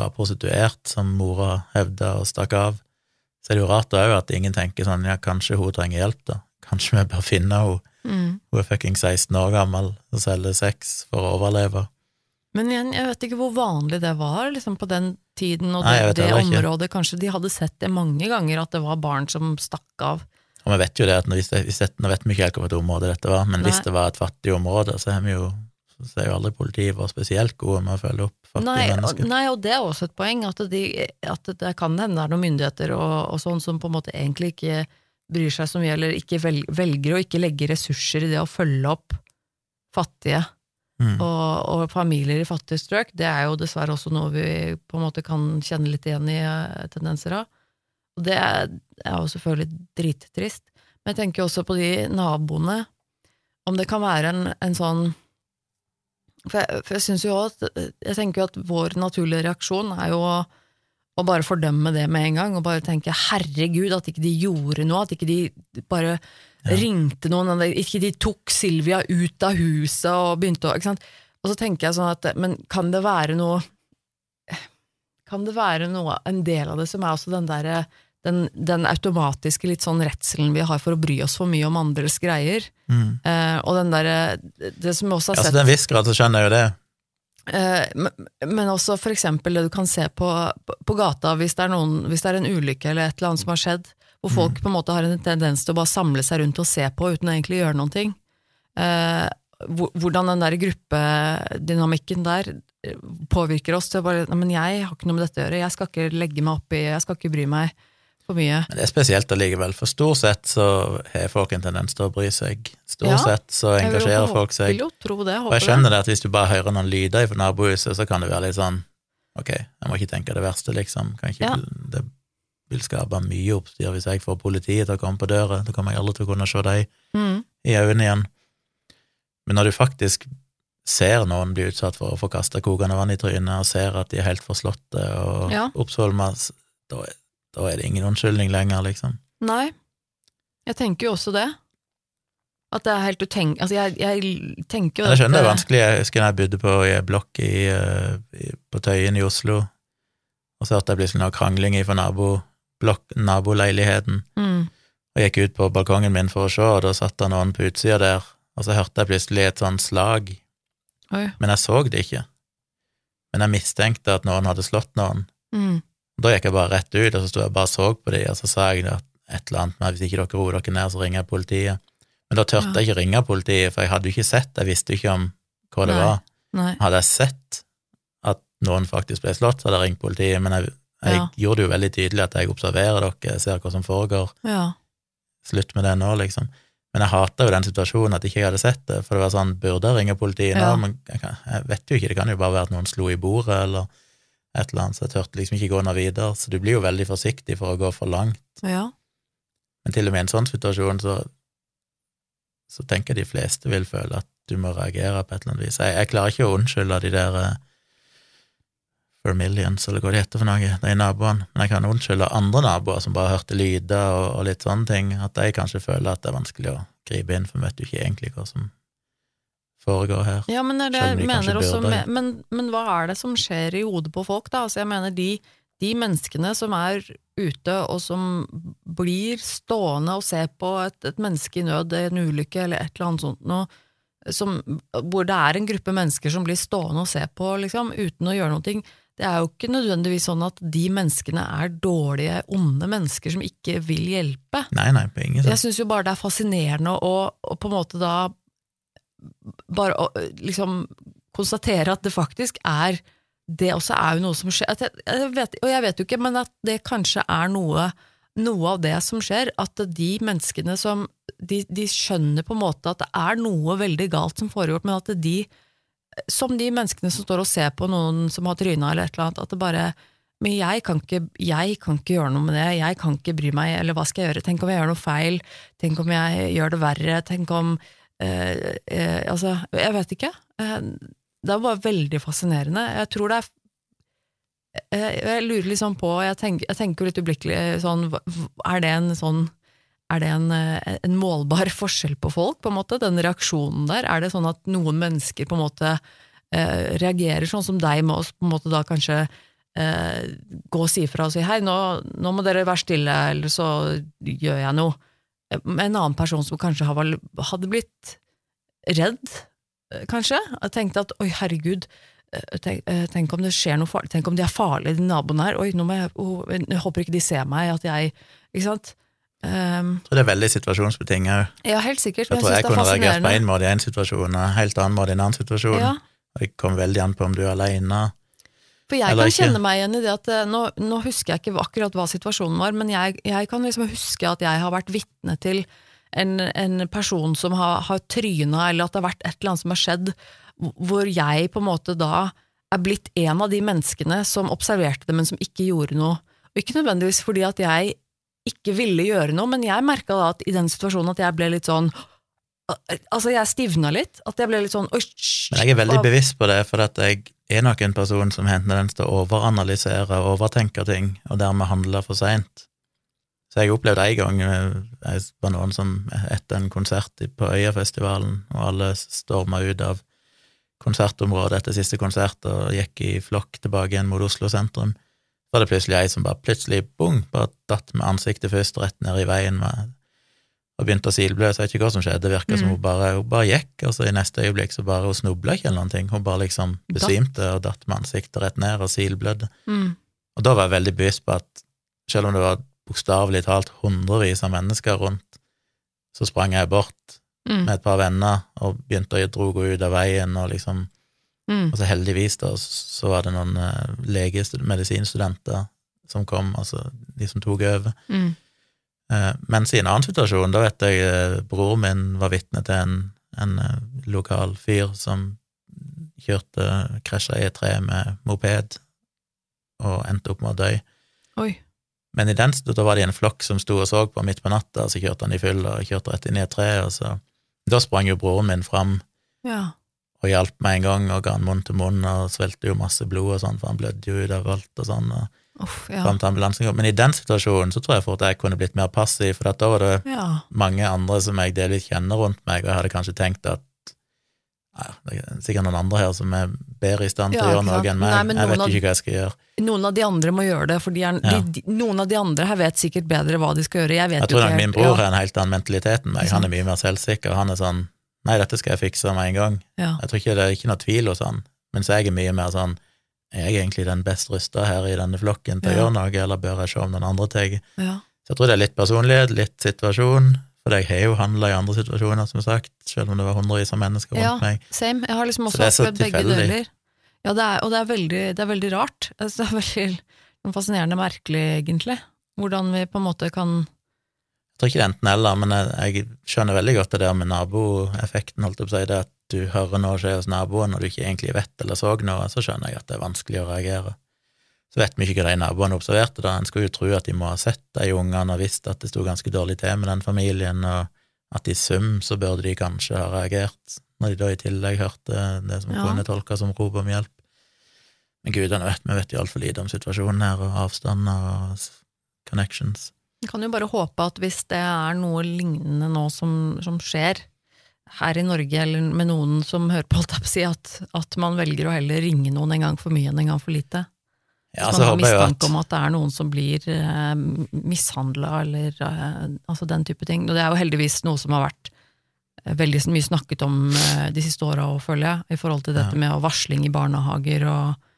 var prostituert, som mora hevda og stakk av, så er det jo rart òg at ingen tenker sånn, ja, kanskje hun trenger hjelp, da. Kanskje vi bør finne henne. Mm. Hun er fucking 16 år gammel og selger sex for å overleve. Men igjen, jeg vet ikke hvor vanlig det var liksom på den tiden og Nei, det, vet det området. ikke. Kanskje de hadde sett det mange ganger, at det var barn som stakk av. Og vi vet jo det at Nå vet vi ikke helt hvilket område dette var, men hvis det var et fattig område, så er vi jo så er jo aldri politiet vært spesielt gode med å følge opp fattige Nei mennesker. nei, og det er også et poeng, at, de, at det kan hende det er noen myndigheter og, og sånn som på en måte egentlig ikke bryr seg så mye, eller ikke velger å ikke legge ressurser i det å følge opp fattige Mm. og, og familier i fattige strøk. Det er jo dessverre også noe vi på en måte kan kjenne litt igjen i eh, tendenser av. Og det er, jo selvfølgelig drittrist. Men jeg tenker også på de naboene, om det kan være en, en sånn For jeg, for jeg synes jo at Jeg tenker jo at vår naturlige reaksjon er jo å bare fordømme det med en gang, og bare tenke herregud, at ikke de gjorde noe, at ikke de bare Ja. ringte noen, ikke de tok Silvia ut av huset og begynte å ikke sant? Og så tenker jeg sånn at Men kan det være noe Kan det være noe, en del av det som er også den derre den, den automatiske litt sånn redselen vi har for å bry oss for mye om andres greier. Mm. Eh, og den derre Det som vi også har sett til en viss grad så skjønner jeg jo det. Eh, men- Men også for eksempel det du kan se på, på gata hvis det, er noen, hvis det er en ulykke eller et eller annet som har skjedd, hvor folk på en måte har en tendens til å bare samle seg rundt og se på uten å egentlig gjøre noen ting. Eh, hvordan den der gruppedynamikken der eh, påvirker oss til å bare men jeg har ikke noe med dette å gjøre, jeg skal ikke legge meg opp i Jeg skal ikke bry meg for mye. Men det er spesielt allikevel, for stort sett så har folk en tendens til å bry seg. Stort Ja, sett så Jeg engasjerer hå- folk seg. Vil jo tro det, Og håper jeg skjønner det at hvis du bare hører noen lyder fra nabohuset, så kan det være litt sånn Ok, jeg må ikke tenke det verste, liksom. Kan ikke, Ja. Det vil skape mye oppstyr hvis jeg får politiet til å komme på døra. Da kommer jeg aldri til å kunne se dem. Mm. i øynene igjen. Men når du faktisk ser noen bli utsatt for å få kasta kokende vann i trynet, og ser at de er helt forslåtte og Ja. oppsvolma, da, da er det ingen unnskyldning lenger, liksom. Nei, jeg tenker jo også det. At det er helt utenk... Altså, jeg, jeg tenker jo jeg skjønner det er vanskelig. Jeg husker jeg bodde på i ei blokk i, eh, i, på Tøyen i Oslo, og så hørte jeg plutselig noe krangling fra nabo, naboleiligheten, Mm. og gikk ut på balkongen min for å se, og da satt det noen på utsida der, og så hørte jeg plutselig et sånt slag, Oi. men jeg så det ikke. Men jeg mistenkte at noen hadde slått noen. Mm. Da gikk jeg bare rett ut, og så sto jeg bare og så på de, og så sa jeg at et eller annet med hvis ikke dere roer dere ned, så ringer jeg politiet. Men da tørte jeg ikke ringe politiet, for jeg hadde jo ikke sett, jeg visste ikke om hva det Nei. var. Nei. Hadde jeg sett at noen faktisk ble slått, så hadde jeg ringt politiet, men jeg, jeg Ja. gjorde det jo veldig tydelig at jeg observerer dere, ser hva som foregår, Ja. slutt med det nå, liksom. Men jeg hata jo den situasjonen at ikke jeg hadde sett det, for det var sånn, burde jeg ringe politiet nå? Ja. Men jeg, jeg vet jo ikke, det kan jo bare være at noen slo i bordet, eller et eller annet, så jeg tørte liksom ikke gå noe videre, så du blir jo veldig forsiktig for å gå for langt. ja. Men til og med i en sånn situasjon, så, så tenker jeg de fleste vil føle at du må reagere på et eller annet vis. Jeg, jeg klarer ikke å unnskylde de der Vermillions, eller hva de heter for noe, de naboene, men jeg kan unnskylde andre naboer som bare hørte lyder og, og litt sånne ting, at de kanskje føler at det er vanskelig å gripe inn, for vi vet jo ikke egentlig hva som foregår her. Ja, men, det er det de mener også, med, men, men hva er det som skjer i hodet på folk, da? Altså, jeg mener de, de menneskene som er ute, og som blir stående og ser på et, et menneske i nød, en ulykke eller et eller annet sånt noe, som, hvor det er en gruppe mennesker som blir stående og se på, liksom, uten å gjøre noe. Det er jo ikke nødvendigvis sånn at de menneskene er dårlige, onde mennesker som ikke vil hjelpe. Nei, nei, på ingen Jeg syns jo bare det er fascinerende å, å på en måte da bare å liksom konstatere at det faktisk er Det også er jo noe som skjer. Jeg, jeg vet, og jeg vet jo ikke, men at det kanskje er noe, noe av det som skjer. At de menneskene som de, de skjønner på en måte at det er noe veldig galt som foregår, men at de som de menneskene som står og ser på noen som har tryna eller et eller annet, at det bare men jeg kan, ikke, jeg kan ikke gjøre noe med det, jeg kan ikke bry meg, eller hva skal jeg gjøre? Tenk om jeg gjør noe feil, tenk om jeg gjør det verre, tenk om eh, eh, Altså, jeg vet ikke. Eh, det er bare veldig fascinerende. Jeg tror det er eh, Jeg lurer liksom på, jeg tenker, jeg litt ublikkelig sånn Er det en sånn er det en, eh, en målbar *laughs* forskjell på folk, på en måte, den reaksjonen der? Er det sånn at noen mennesker på en måte eh, reagerer sånn som deg med oss, på en måte da kanskje eh, gå og si fra og si hei, nå, nå må dere være stille, eller så gjør jeg noe. Eh, en annen person som kanskje hadde blitt redd, eh, kanskje, tenkte at oi, herregud, tenk, tenk om det skjer noe farlig, tenk om de er farlige, de naboene her, oi, nå må jeg, oh, jeg håper ikke de ser meg, at jeg, ikke sant? Um, tror det er veldig situasjonsbetinget. ja, helt sikkert, Jeg tror jeg jeg kunne reagert på én en måte i en situasjon, og helt annen måte i en annen situasjon. Ja, Og Det kommer veldig an på om du er alene. For jeg kan ikke. kjenne meg igjen i det at eh, nå, nå husker jeg ikke akkurat hva situasjonen var, men jeg, jeg kan liksom huske at jeg har vært vitne til en, en person som har, har tryna, eller at det har vært et eller annet som har skjedd, hvor jeg på en måte da er blitt en av de menneskene som observerte det, men som ikke gjorde noe. Og ikke nødvendigvis fordi at jeg ikke ville gjøre noe, men jeg merka da at i den situasjonen at jeg ble litt sånn Altså, jeg stivna litt. At jeg ble litt sånn Men jeg er veldig bevisst på det, for at jeg er nok en person som har en tendens til å overanalysere og overtenke ting, og dermed handle for seint. Så jeg opplevde en gang eh, jeg var noen som etter en konsert på Øyafestivalen, og alle storma ut av konsertområdet etter siste konsert og gikk i flokk tilbake igjen mot Oslo sentrum. Så var det plutselig ei som bare plutselig, bong, bare datt med ansiktet først rett ned i veien med, og begynte å silblø. Jeg vet ikke hva som skjedde, det virka som Mm. hun bare, hun bare gikk, og så i neste øyeblikk så bare hun snubla ikke eller noen ting. Hun bare liksom besvimte og datt med ansiktet rett ned og silblødde. Mm. Og da var jeg veldig bevisst på at selv om det var bokstavelig talt hundrevis av mennesker rundt, så sprang jeg bort Mm. med et par venner og begynte å dro henne ut av veien, og liksom Mm. Og så heldigvis da, så var det noen uh, legestud- medisinstudenter som kom, altså de som tok over. Mm. Eh, mens i en annen situasjon, da vet jeg eh, bror min var vitne til en, en eh, lokal fyr som kjørte, krasja i et tre med moped og endte opp med å dø. Oi. Men i den, da var det en flokk som sto og så på midt på natta, og så kjørte han i fyll og kjørte rett inn i et tre, og så Da sprang jo broren min fram Ja. Og hjalp med en gang, og ga han munn til munn, og svelgte jo masse blod og sånn, for han blødde jo ut av alt og sånn, og Uff, ja. fram til ambulansen kom. Men i den situasjonen så tror jeg fort jeg kunne blitt mer passiv, for da var det ja. mange andre som jeg delvis kjenner rundt meg, og jeg hadde kanskje tenkt at ja, det er sikkert noen andre her som er bedre i stand til å gjøre noe enn meg. Nei, jeg vet ikke hva jeg skal gjøre. Noen av de andre må gjøre det, for de er, de, de, noen av de andre her vet sikkert bedre hva de skal gjøre. Jeg vet Jeg tror nok min bror har en helt annen mentalitet enn meg. Han er mye mer selvsikker. Han er sånn Nei, dette skal jeg fikse med en gang. Ja. Jeg tror ikke det er ikke noe tvil hos han. Mens jeg er mye mer sånn Er jeg egentlig den best rusta her i denne flokken til å Ja. gjøre noe, eller bør jeg se om den andre tar? Så jeg tror det er litt personlighet, litt situasjon. For jeg har jo handla i andre situasjoner, som sagt, selv om det var hundrevis av mennesker rundt Ja. meg. Same. Jeg har liksom Så også opplevd begge deler. Ja, det er, og det er veldig, det er veldig rart. Altså, *laughs* Det er veldig fascinerende merkelig, egentlig. Hvordan vi på en måte kan tror ikke det er enten-eller, men jeg, jeg skjønner veldig godt det der med naboeffekten, holdt jeg på å si, det at du hører noe skje hos naboen, og du ikke egentlig vet eller så noe, så skjønner jeg at det er vanskelig å reagere. Så vet vi ikke hva de naboene observerte, da. En skulle jo tro at de må ha sett de ungene og visst at det sto ganske dårlig til med den familien, og at i sum så burde de kanskje ha reagert, når de da i tillegg hørte det som Ja. kunne tolkes som rop om hjelp. Men gudene vet, vi vet jo altfor lite om situasjonen her, og avstander og connections. Kan jo bare håpe at hvis det er noe lignende nå som, som skjer her i Norge, eller med noen som hører på, alt si, at, at man velger å heller ringe noen en gang for mye enn en gang for lite. Ja, så man har at mistanke om at det er noen som blir eh, mishandla, eller eh, altså den type ting. Og det er jo heldigvis noe som har vært eh, veldig mye snakket om eh, de siste åra, føler jeg, i forhold til dette Ja. med varsling i barnehager, og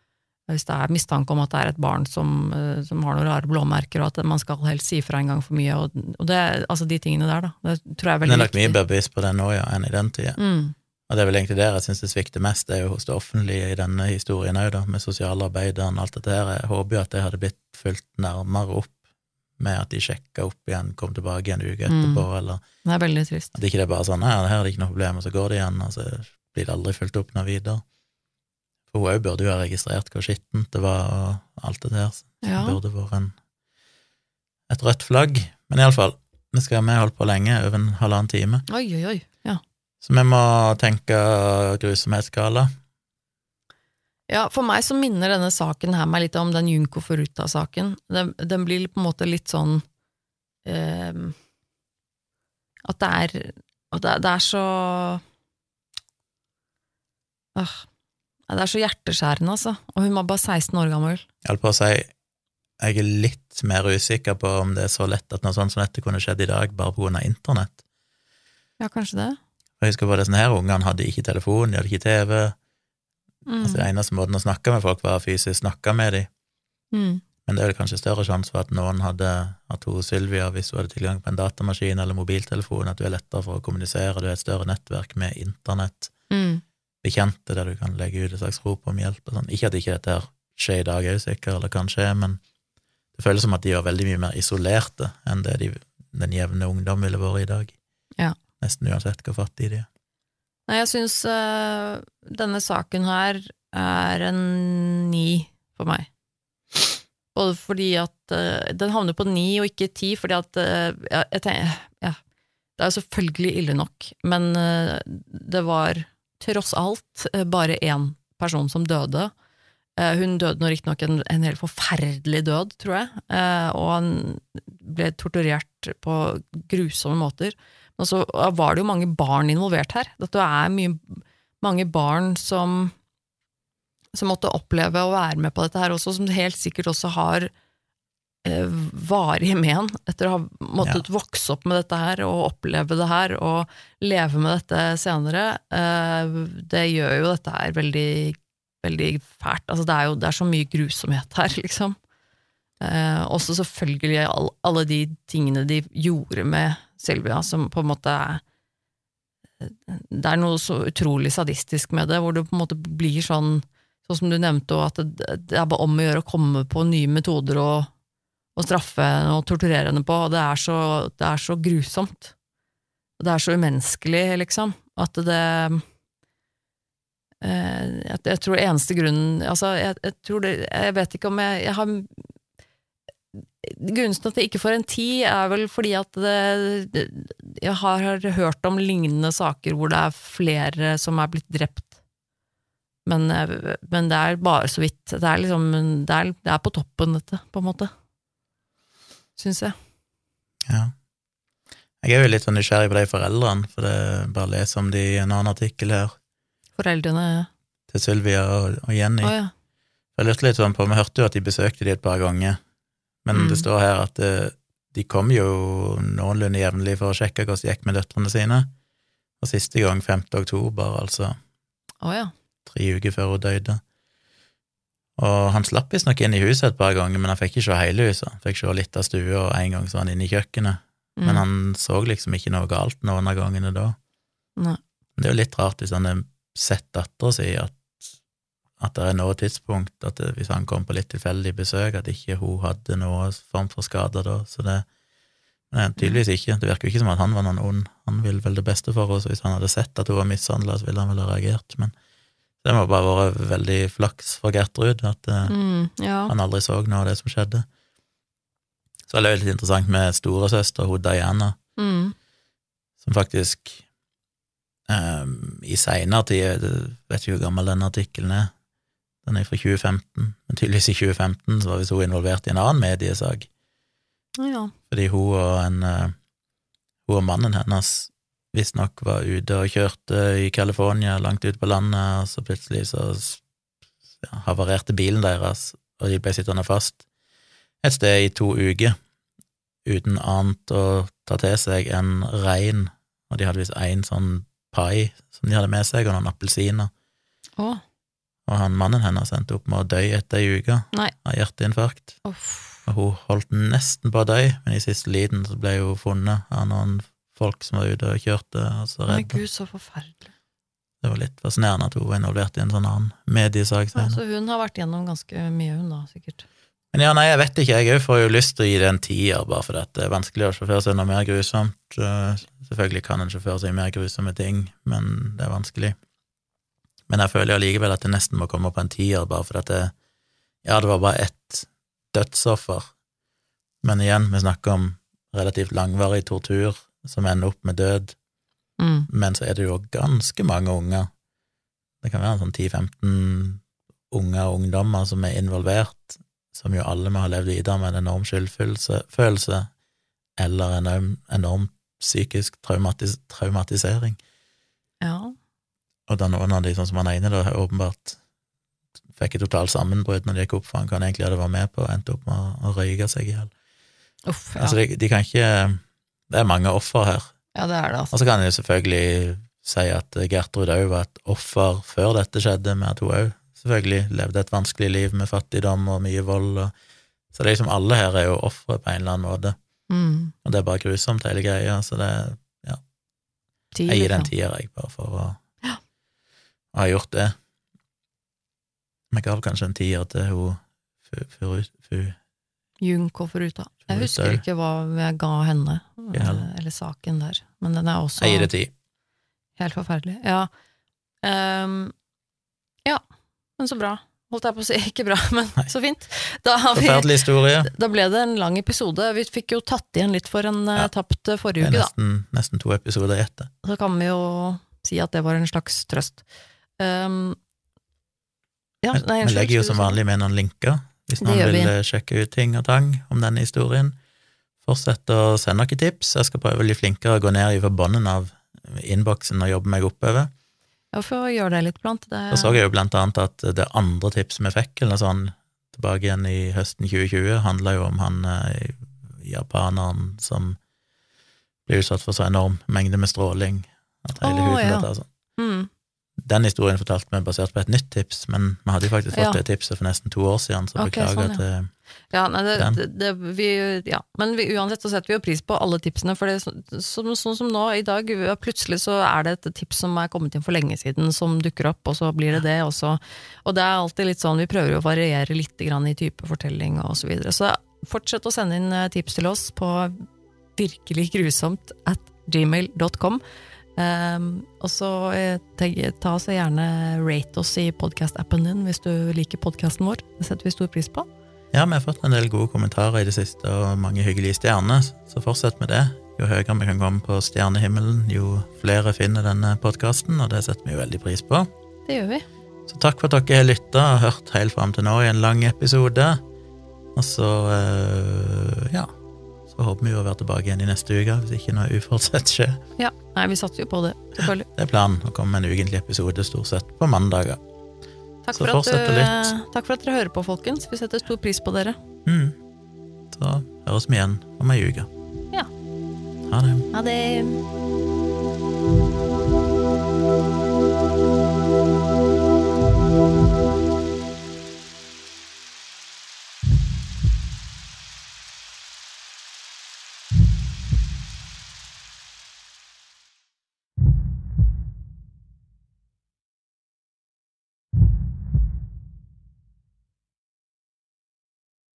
hvis det er mistanke om at det er et barn som, eh, som har noen rare blåmerker, og at man skal helst si fra en gang for mye, og, og det, altså de tingene der, da. Det tror jeg er veldig viktig. det er nok mye bedre bevisst på det nå, ja, enn i den tida. Mm, Og det er vel egentlig der jeg syns det svikter mest, det er jo hos det offentlige i denne historien òg, da, med sosialarbeideren og alt dette her. Jeg håper jo at det hadde blitt fulgt nærmere opp med at de sjekka opp igjen, kom tilbake en uke etterpå, eller det er veldig trist. at ikke det er bare sånn her, her er det ikke noe problem, og så går det igjen, og så blir det aldri fulgt opp noe videre. For hun òg burde jo ha registrert hvor skittent det var, og alt det der. Så Ja. det burde vært en, et rødt flagg. Men iallfall, vi skal vi holdt på lenge, over en halvannen time. Oi, oi, oi. Ja. Så vi må tenke grusomhetsskala. Ja, for meg så minner denne saken her meg litt om den Junko Foruta-saken. Den, den blir på en måte litt sånn eh, At det er at det, det er så øh, Det er så hjerteskjærende, altså. Og hun var bare 16 år gammel. Jeg holdt på å si jeg er litt mer usikker på om det er så lett at noe sånt som dette kunne skjedd i dag, bare av internett. Ja, kanskje det? Jeg husker på disse her ungene hadde ikke telefon, de hadde ikke TV. Mm. Altså, det eneste måten å snakke med folk var fysisk snakke med dem. Mm. Men det er vel kanskje større sjanse for at noen hadde, at hun Sylvia, hvis hun hadde tilgang på en datamaskin eller mobiltelefon, at du er lettere for å kommunisere, du har et større nettverk med internett, Mm. Bekjente der du kan legge ut et slags rop om hjelp og sånn. Ikke at ikke dette her skjer i dag òg, sikkert, eller kan skje, men det føles som at de var veldig mye mer isolerte enn det de, den jevne ungdom ville vært i dag. Ja. Nesten uansett hvor fattige de er. Nei, jeg syns øh, denne saken her er en ni for meg. Både fordi at øh, Den havner på ni og ikke ti, fordi at øh, jeg, jeg tenker, ja, Det er jo selvfølgelig ille nok, men det var tross alt øh, bare én person som døde. Eh, Hun døde nå riktignok en, en helt forferdelig død, tror jeg, eh, og han ble torturert på grusomme måter. Men så var det jo mange barn involvert her. Dette er mye mange barn som, som måtte oppleve å være med på dette her også, som helt sikkert også har eh, varige men etter å ha måttet vokse opp med dette her og oppleve det her og leve med dette senere. Eh, det gjør jo dette her veldig, veldig fælt. Altså, det er jo det er så mye grusomhet her, *laughs* liksom. Eh, også selvfølgelig all, alle de tingene de gjorde med Silvia, som på en måte er Det er noe så utrolig sadistisk med det, hvor det på en måte blir sånn Sånn som du nevnte, at det er bare om å gjøre å komme på nye metoder og, og straffe og torturere henne på, og det er så, det er så grusomt. Det er så umenneskelig, liksom, at det eh, jeg, jeg tror eneste grunnen Altså, jeg, jeg tror det Jeg vet ikke om jeg, jeg har Grunnen til at jeg ikke får en ti, er vel fordi at det, jeg har hørt om lignende saker hvor det er flere som er blitt drept. Men, eh, men det er bare så vidt. Det er liksom det er, det er på toppen, dette, på en måte. Syns jeg. Ja. Jeg er jo litt sånn nysgjerrig på de foreldrene, for det bare leser om de i en annen artikkel her, Foreldrene til Sylvia og, og Jenny. Oh, ja. Jeg lurte litt sånn på, Vi hørte jo at de besøkte de et par ganger, men Mm. det står her at eh, de kom jo noenlunde jevnlig for å sjekke hvordan det gikk med døtrene sine. Og siste gang 5. oktober, altså Oh, ja. tre uker før hun døde. Og han slapp visstnok inn i huset et par ganger, men han fikk ikke se hele huset. Han fikk se litt av stua, og en gang så var han inne i kjøkkenet. Mm. Men han så liksom ikke noe galt noen av gangene da. Nei. Det er jo litt rart hvis han har sett dattera si, at, at det er noe tidspunkt at det, hvis han kom på litt tilfeldig besøk, at ikke hun hadde noe form for skader da. Så det Men tydeligvis ikke. Det virker jo ikke som at han var noen ond. Han ville vel det beste for henne, hvis han hadde sett at hun var mishandla, så ville han vel ha reagert. Men det må bare være veldig flaks for Gertrud at eh, Mm, ja. han aldri så noe av det som skjedde. Så er det jo litt interessant med storesøster, hun Diana, Mm. som faktisk um, i seinere tid vet ikke hvor gammel den artikkelen er. Den er fra 2015, men tydeligvis i 2015 så var visst hun involvert i en annen mediesak, ja. fordi hun og en eh, Hun og mannen hennes visstnok var ute og kjørte i California, langt ute på landet, og så plutselig så ja, havarerte bilen deres, og de ble sittende fast et sted i to uker uten annet å ta til seg enn rein, og de hadde visst én sånn pai som de hadde med seg, og noen appelsiner. Å. Og han mannen hennes endte opp med å dø etter ei uke av hjerteinfarkt. Uff. Og hun holdt nesten på å dø, men i siste liten så ble hun funnet av noen folk som var ute og kjørte, og så redda. gud, så forferdelig. Det var litt fascinerende at hun var involvert i en sånn annen mediesak Ja, så hun har vært gjennom ganske mye, hun da, sikkert. Men ja, nei, jeg vet ikke, jeg òg får jo lyst til å gi det en tier, bare fordi det er vanskelig å sjåføre seg noe mer grusomt. Eh, Selvfølgelig kan en sjåfør seg mer grusomme ting, men det er vanskelig. Men jeg føler allikevel at det nesten må komme på en tier, bare fordi det Ja, det var bare ett dødsoffer, men igjen, vi snakker om relativt langvarig tortur som ender opp med død, Mm. men så er det jo ganske mange unger. Det kan være sånn 10-15 unger og ungdommer som er involvert, som jo alle må ha levd videre med en enorm skyldfølelse eller en enorm, psykisk traumatis traumatisering. Ja. Og da noen av de, sånn som han ene, da åpenbart fikk et totalt sammenbrudd når de gikk opp, for han kan egentlig hadde vært med på endte opp med å røyke seg i hjel. Ja. Altså, de, de kan ikke Det er mange offer her. ja, det er det, altså. Og så kan en jo selvfølgelig si at Gertrud òg var et offer før dette skjedde, med at hun òg selvfølgelig levde et vanskelig liv med fattigdom og mye vold. Og, så det er liksom alle her er jo ofre på en eller annen måte, Mm. og det er bare grusomt, hele greia. Så det, Ti, jeg gir den en liksom. tier, jeg, bare for å, Ja. å ha gjort det. Vi gav kanskje en tier til hun Fu- Furu... Fu, Junko Foruta. Jeg husker ikke hva jeg ga henne, eh, eller saken der, men den er også jeg gir det ti. helt forferdelig. Ja. Um, ja, men så bra. Holdt jeg på å si. *laughs* Ikke bra, men Nei. så fint. Da, har vi, *laughs* da ble det en lang episode. Vi fikk jo tatt igjen litt for en eh, Ja. tapt eh, forrige uke, da. nesten, nesten to episoder etter. Så kan vi jo si at det var en slags trøst. Um, ja, nei, unnskyld, legger jo som vanlig med noen linker, hvis noen vil vi. eh, sjekke ut ting og tang om denne historien. Fortsett å sende noen tips. Jeg skal prøve å bli flinkere å gå ned i bunnen av innboksen og jobbe meg oppover. Ja, for å gjøre det litt blant. Det, Så så jeg jo blant annet at det andre tipset vi fikk, eller sånn, tilbake igjen i høsten 2020, handla jo om han eh, japaneren som ble utsatt for så enorm mengde med stråling at hele oh, huden ja. tatt sånn. mm, Den historien fortalte vi basert på et nytt tips, men vi hadde jo faktisk fått Ja. det tipset for nesten to år siden, så okay, beklager sånn, ja. til ja, nei, det, det, det, vi, ja. Men vi, uansett så setter vi jo pris på alle tipsene, for det, er så- som, sånn som nå, i dag, plutselig så er det et tips som er kommet inn for lenge siden, som dukker opp, og så blir det det også. Og det er alltid litt sånn, vi prøver jo å variere litt grann i type fortelling og så videre. Så fortsett å sende inn eh, tips til oss på virkelig grusomt at gmail.com. Um, og så eh, ta så gjerne rate oss i podcast-appen din hvis du liker podcasten vår. Det setter vi stor pris på. Ja, vi har fått en del gode kommentarer i det siste, og mange hyggelige stjerner, så fortsett med det. Jo høyere vi kan komme på stjernehimmelen, jo flere finner denne podkasten, og det setter vi jo veldig pris på. Det gjør vi. Så takk for at dere har lytta og hørt helt fram til nå i en lang episode. Og så, eh, ja Så håper vi å være tilbake igjen i neste uke, hvis ikke noe uforutsett skjer. Ja, nei, vi satser jo på det, selvfølgelig. Det er planen å komme med en ukentlig episode stort sett på mandager. Takk Så fortsett du, litt. takk for at dere hører på, folkens. Vi setter stor pris på dere. Mm. Så høres vi igjen om ei uke. Ja. Ha det. Ha det.